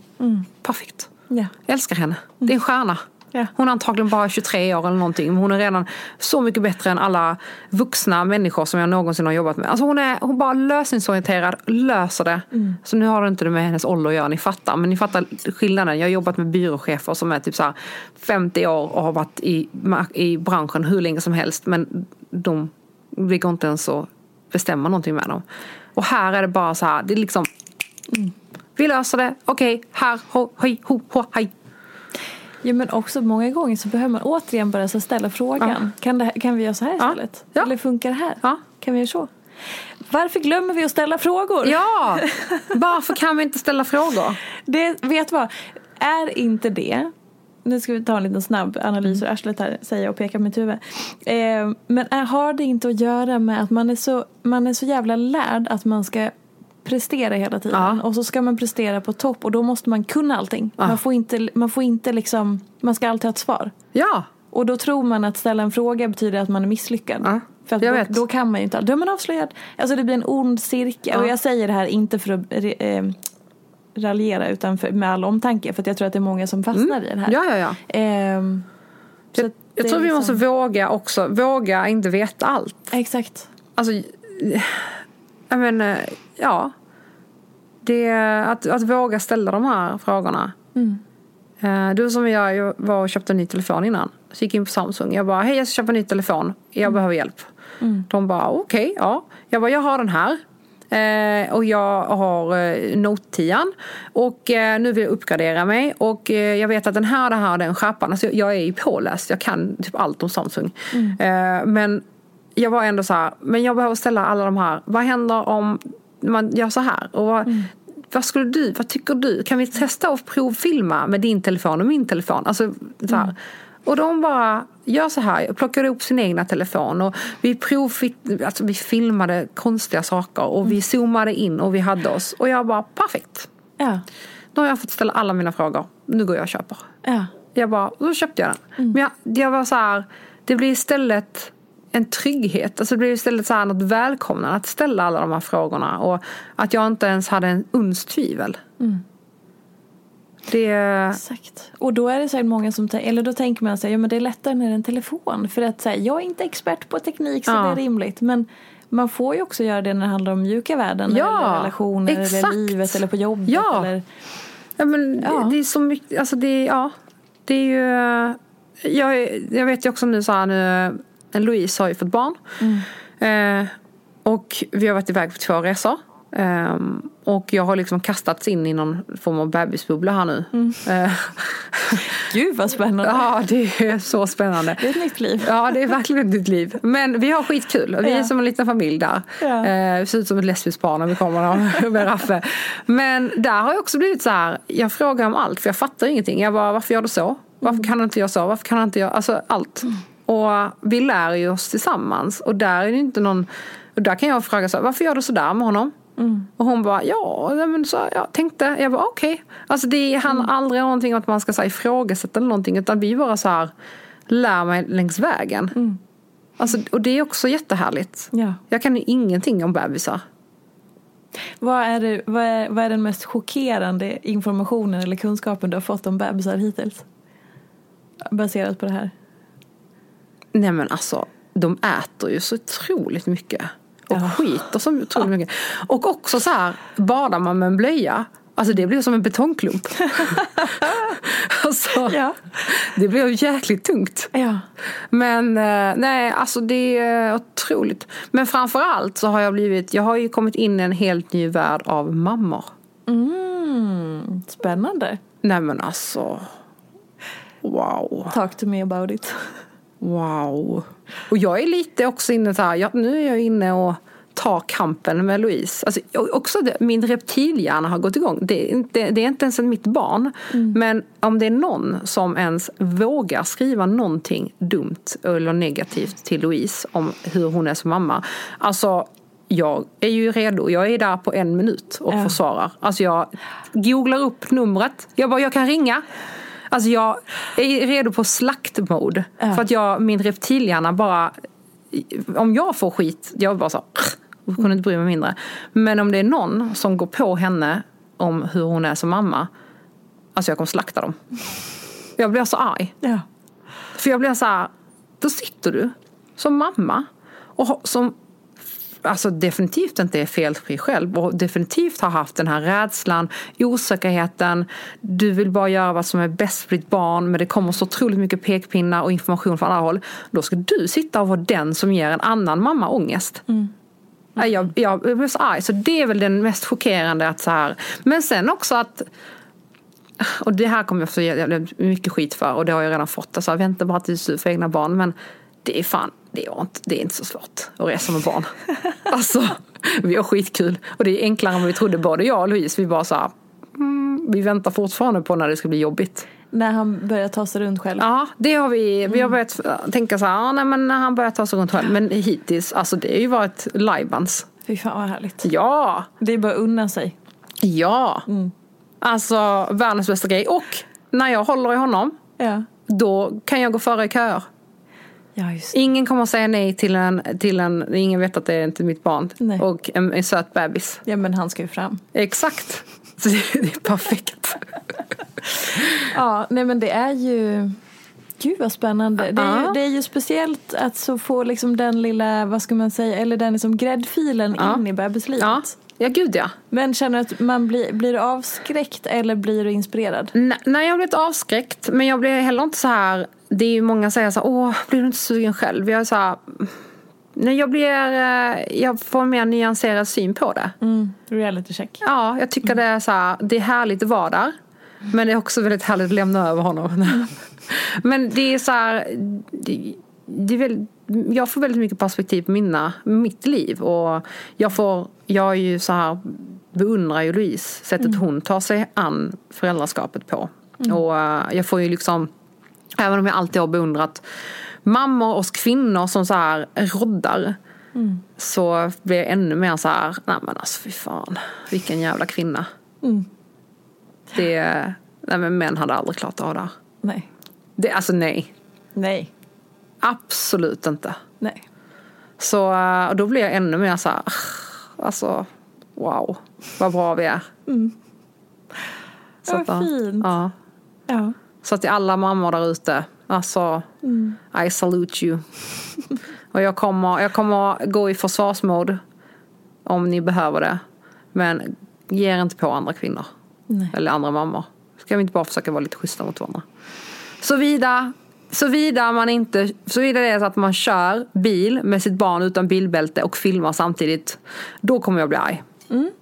Perfekt. Ja. Jag älskar henne. Det är en stjärna. Ja. Hon är antagligen bara 23 år eller någonting. Men hon är redan så mycket bättre än alla vuxna människor som jag någonsin har jobbat med. Alltså hon är hon bara lösningsorienterad, löser det. Så nu har det inte med hennes ålder att göra, ni fattar. Men ni fattar skillnaden. Jag har jobbat med byråchefer som är typ så här 50 år och har varit i, i branschen hur länge som helst. Men de, det går inte ens att bestämma någonting med dem. Och här är det bara så här, det är liksom vi löser det, okej, här, ho, hej, ho, ho, hej. Ja, men också många gånger så behöver man återigen bara så ställa frågan. Kan, det, kan vi göra så här Ja. istället? Ja. Eller funkar det här? Ja. Kan vi göra så? Varför glömmer vi att ställa frågor? Ja, varför kan vi inte ställa frågor? Det, vet vad? Är inte det nu ska vi ta en liten snabb analys ur arslet här, säger jag och pekar med huvud. Eh, men har det inte att göra med att man är, så, man är så jävla lärd att man ska prestera hela tiden. Ja. Och så ska man prestera på topp och då måste man kunna allting. Ja. Man, får inte, man får inte liksom, man ska alltid ha ett svar. Ja, Och då tror man att ställa en fråga betyder att man är misslyckad. Ja, För att då, då kan man ju inte, då är man avslöjad. Alltså det blir en ond cirkel. Och jag säger det här inte för att eh, raljera utan för, med all omtanke. För att jag tror att det är många som fastnar i det här. ja, ja. ja. Så Jag, jag tror vi liksom- måste våga också, våga inte veta allt. Exakt. Alltså, jag menar, ja. Det, att, att våga ställa de här frågorna. Eh, Det var som jag, jag var och köpte en ny telefon innan. Så gick in på Samsung. Jag bara, hej jag ska köpa en ny telefon. Jag behöver hjälp. De bara, okej, ja. Jag bara, jag har den här. Eh, och jag har eh, Note 10 och eh, nu vill jag uppgradera mig och eh, jag vet att den här, den här den skärpan, alltså jag, jag är ju påläst, jag kan typ allt om Samsung. Eh, men jag var ändå så här, men jag behöver ställa alla de här, vad händer om man gör så här? Och vad, vad skulle du, vad tycker du? Kan vi testa och provfilma med din telefon och min telefon? Alltså, så här. Och de bara gör så här, plockar upp sin egna telefon och vi provfit, alltså vi filmade konstiga saker och vi zoomade in och vi hade oss. Och jag bara, perfekt. Ja. Nu har jag fått ställa alla mina frågor. Nu går jag och köper. Ja. Jag bara, då köpte jag den. Men jag, jag var så här, det blir istället, en trygghet. Alltså det blev istället så här något välkomnande att ställa alla de här frågorna. Och att jag inte ens hade en uns tvivel. Det... Exakt. Och då är det säkert många som eller då tänker man sig, ja men det är lättare när det är en telefon. För att säga, jag är inte expert på teknik så Ja. det är rimligt. Men man får ju också göra det när det handlar om mjuka värden. Ja, eller relationer, exakt. eller livet, eller på jobbet. Ja. Eller, Ja, men Ja. Det, det är så mycket, alltså det, ja. Det är ju, jag, jag vet ju också nu så här nu, Louise har ju fått barn. Eh, och vi har varit iväg på två resor. Ehm, och jag har liksom kastats in i någon form av bebisbubbla här nu. Eh, Gud vad spännande. ja, det är så spännande. Det är ett nytt liv. Ja, det är verkligen ett nytt liv. Men vi har skitkul. Vi är Ja. som en liten familj där. Ja. Eh, vi ser ut som ett lesbiskt par när vi kommer med Raffe. Men där har jag också blivit så här. Jag frågar om allt för jag fattar ingenting. Jag bara, varför gör du så? Varför kan du inte göra så? Varför kan du inte göra... Alltså allt. Och vi lär ju oss tillsammans. Och där är det inte någon... Och där kan jag fråga så här, varför gör du så där med honom? Och hon bara, ja, men så jag tänkte, jag bara okej. Alltså det handlar aldrig om någonting att man ska så här, ifrågasätta eller någonting. Utan vi bara så här, lär mig längs vägen. Alltså, och det är också jättehärligt. Ja. Jag kan ju ingenting om bebisar. Vad, är det, vad, är, vad är den mest chockerande informationen eller kunskapen du har fått om bebisar hittills? Baserat på det här. Nej men alltså, de äter ju så otroligt mycket. Och Ja. skiter så otroligt mycket. Och också så här, badar man med en blöja, alltså det blir som en betongklump. alltså, Ja. det ju jäkligt tungt. Ja. Men eh, nej, alltså det är otroligt. Men framförallt så har jag blivit, jag har ju kommit in i en helt ny värld av mammor. Mm, spännande. Nej men alltså, wow. Talk to me about it. Wow. Och jag är lite också inne så här, jag, nu är jag inne och tar kampen med Louise. Alltså, också det, min reptilhjärna har gått igång. Det är, inte, det är inte ens mitt barn. Men om det är någon som ens vågar skriva någonting dumt eller negativt till Louise om hur hon är som mamma. Alltså jag är ju redo. Jag är där på en minut och Ja. försvarar. Alltså jag googlar upp numret. Jag bara, jag kan ringa. Alltså jag är redo på slaktmode. Ja. För att jag, min reptilhjärna bara, om jag får skit, jag bara så jag kunde inte bry mig mindre. Men om det är någon som går på henne om hur hon är som mamma, alltså jag kommer slakta dem. Jag blir så arg. Ja. För jag blir så här, då sitter du som mamma och som alltså definitivt inte är felfri själv och definitivt har haft den här rädslan, osäkerheten. Du vill bara göra vad som är bäst för ditt barn men det kommer så otroligt mycket pekpinnar och information från alla håll. Då ska du sitta och vara den som ger en annan mamma ångest. Nej, Jag, jag, jag blir så arg. Så det är väl den mest chockerande att så här. Men sen också att och det här kommer jag få mycket skit för och det har jag redan fått. Alltså, vänta bara tills du får egna barn. Men det är fan, det är inte, det är inte så svårt att resa med barn. alltså, vi har skitkul. Och det är enklare än vad vi trodde. Både jag och Louise, vi bara så här, mm, vi väntar fortfarande på när det ska bli jobbigt. När han börjar ta sig runt själv. Ja, det har vi. Vi har börjat tänka så här, ja, nej, men när han börjar ta sig runt själv. Men hittills, alltså det har ju varit lajbans. Fy fan vad härligt. Ja, Det är bara att unna sig. ja. Alltså världens bästa grej. Och när jag håller i honom, Ja. då kan jag gå före i köer. Ja. Ingen kommer att säga nej till en, till en ingen vet att det är inte mitt barn. Nej. Och en, en söt bebis. Ja, men han ska ju fram. Exakt. Så det, det är perfekt. Ja, nej men det är ju... Gud vad spännande. Det är, ju, det är ju speciellt att så få liksom den lilla, vad ska man säga, eller den liksom gräddfilen Ja. in i bebislivet. Ja, ja gud ja. Men känner du att man blir, blir avskräckt eller blir du inspirerad? N- nej, jag blir lite avskräckt. Men jag blir heller inte så här. Det är ju många som säger så här, åh, blir du inte sugen själv? Jag är så här, nej, jag blir, eh, jag får en mer nyanserad syn på det. Mm. Reality check. Ja, jag tycker det är så här, det är härligt att vara där. Men det är också väldigt härligt att lämna över honom. Men det är så här, det, det är väldigt, jag får väldigt mycket perspektiv på mina, mitt liv. Och jag får, jag är ju så här, beundrar ju Louise, sättet hon tar sig an föräldraskapet på. Och eh, jag får ju liksom, även om jag alltid har beundrat mammor och kvinnor som så här roddar. Så blir jag ännu mer så här, nej men alltså fy fan, vilken jävla kvinna. Det, nej men män hade aldrig klarat av det Nej. det. Alltså nej, Nej. absolut inte. Nej. Så eh, och då blir jag ännu mer så här, "Ah, alltså wow, vad bra vi är. Så Vad fint. Ja. Ja. Så till alla mammor där ute, alltså I salute you. Och jag kommer, jag kommer gå i försvarsmode om ni behöver det. Men ge er inte på andra kvinnor. Nej. Eller andra mammor. Ska vi inte bara försöka vara lite schyssta mot varandra? Såvida, såvida man inte, såvida det är så att man kör bil med sitt barn utan bilbälte och filmar samtidigt. Då kommer jag bli arg.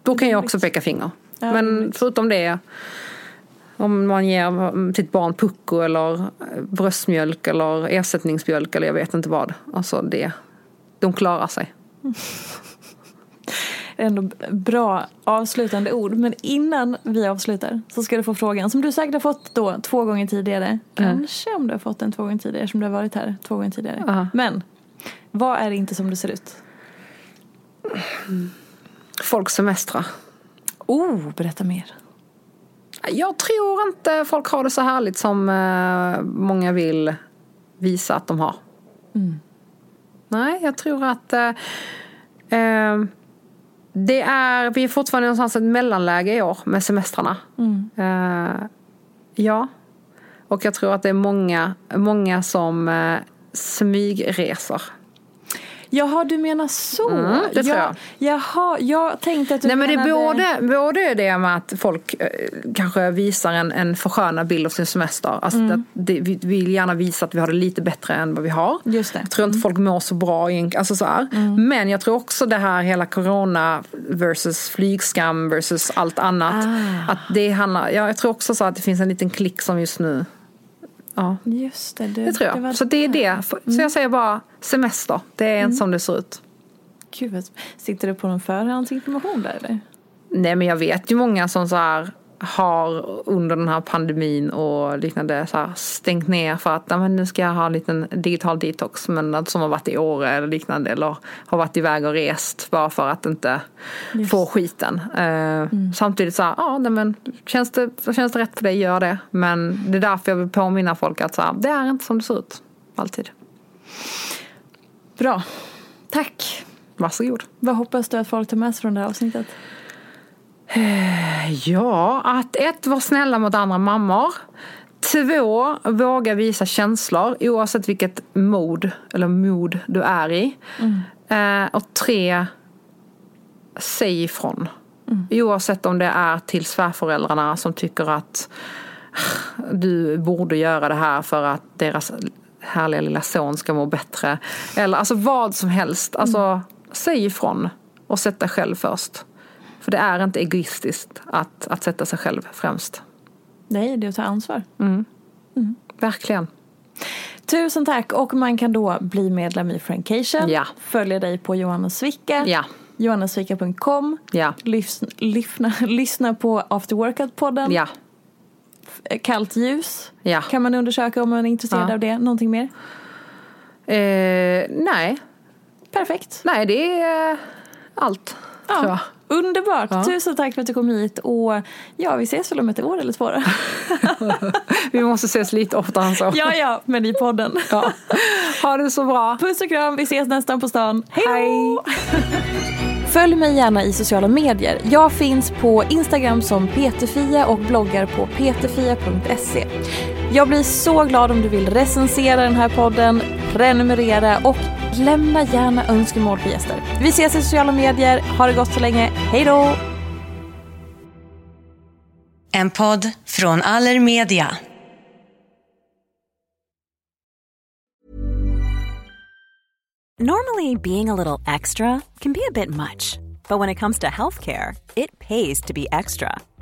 Då kan jag också peka finger. Ja, Men förutom det om man ger sitt barn pucko eller eh, bröstmjölk eller ersättningsmjölk eller jag vet inte vad. Alltså det, de klarar sig. Ändå bra avslutande ord. Men innan vi avslutar så ska du få frågan som du säkert har fått då två gånger tidigare. Kanske om du har fått den två gånger tidigare som du har varit här två gånger tidigare. Ja. Men vad är inte som det ser ut? Folk semestrar. Oh, berätta mer. Jag tror inte folk har det så härligt som eh, många vill visa att de har. Nej, jag tror att eh, eh, det är, vi är fortfarande någonstans ett mellanläge i år med semestrarna. Eh, ja. Och jag tror att det är många, många som eh, smygreser. Jaha, du menar så. Mm, det tror jag. Jaha, jag tänkte att du Nej men det är menade... både, både det med att folk eh, kanske visar en, en förskönad bild av sin semester. Alltså Mm. att det, vi vill gärna visa att vi har det lite bättre än vad vi har. Just det. Mm. Jag tror inte folk mår så bra. Alltså så här. Men jag tror också det här hela corona versus flygskam versus allt annat. Ah. Att det handlar, ja, jag tror också så att det finns en liten klick som just nu. Ja, Just det, det, det tror jag. var så det är det. Så jag säger bara semester. Det är Mm. som det ser ut. Gud, sitter du på någon förhandsinformation där eller? Nej men jag vet ju många som så här har under den här pandemin och liknande så här stängt ner för att "Ja, men nu ska jag ha en liten digital detox men som har varit i Åre eller liknande eller har varit iväg och rest bara för att inte få skiten. Eh, Samtidigt så här, ja nej, men känns det, känns det rätt för dig, gör det. Men det är därför jag vill påminna folk att så här, det är inte som det ser ut. Alltid. Bra. Tack. Varsågod. Vad hoppas du att folk tar med sig från det här avsnittet? Ja, att ett, vara snälla mot andra mammor. Två, våga visa känslor oavsett vilket mod eller mod du är i. Eh, och tre, säg ifrån. Oavsett om det är till svärföräldrarna som tycker att du borde göra det här för att deras härliga lilla son ska må bättre. Eller alltså vad som helst. Alltså, säg ifrån och sätt dig själv först. För det är inte egoistiskt att, att sätta sig själv främst. Nej, det är att ta ansvar. Verkligen. Tusen tack och man kan då bli medlem i Frankation. Ja. Följa dig på Johanna Svicka. Ja. Johannasvicka.com. Ja. Lyssna, lyssna, lyssna på After Workout-podden. Ja. Kallt ljus. Ja. Kan man undersöka om man är intresserad Ja. av det. Någonting mer? Eh, nej. Perfekt. Nej, det är allt. Tror jag. Underbart. Ja. Tusen tack för att du kom hit. Och ja, vi ses väl om ett år eller två. Vi måste ses lite oftare än så. ja, ja, men i podden. Ja. Ha det så bra. Puss och kram, vi ses nästan på stan. Hej då! Följ mig gärna i sociala medier. Jag finns på Instagram som peterfia och bloggar på peterfia.se. Jag blir så glad om du vill recensera den här podden, prenumerera och lämna gärna önskemål på gäster. Vi ses i sociala medier. Ha det gott så länge. Hej då! En podd från Allermedia. Normally, being a little extra can be a bit much, but when it comes to healthcare, it pays to be extra.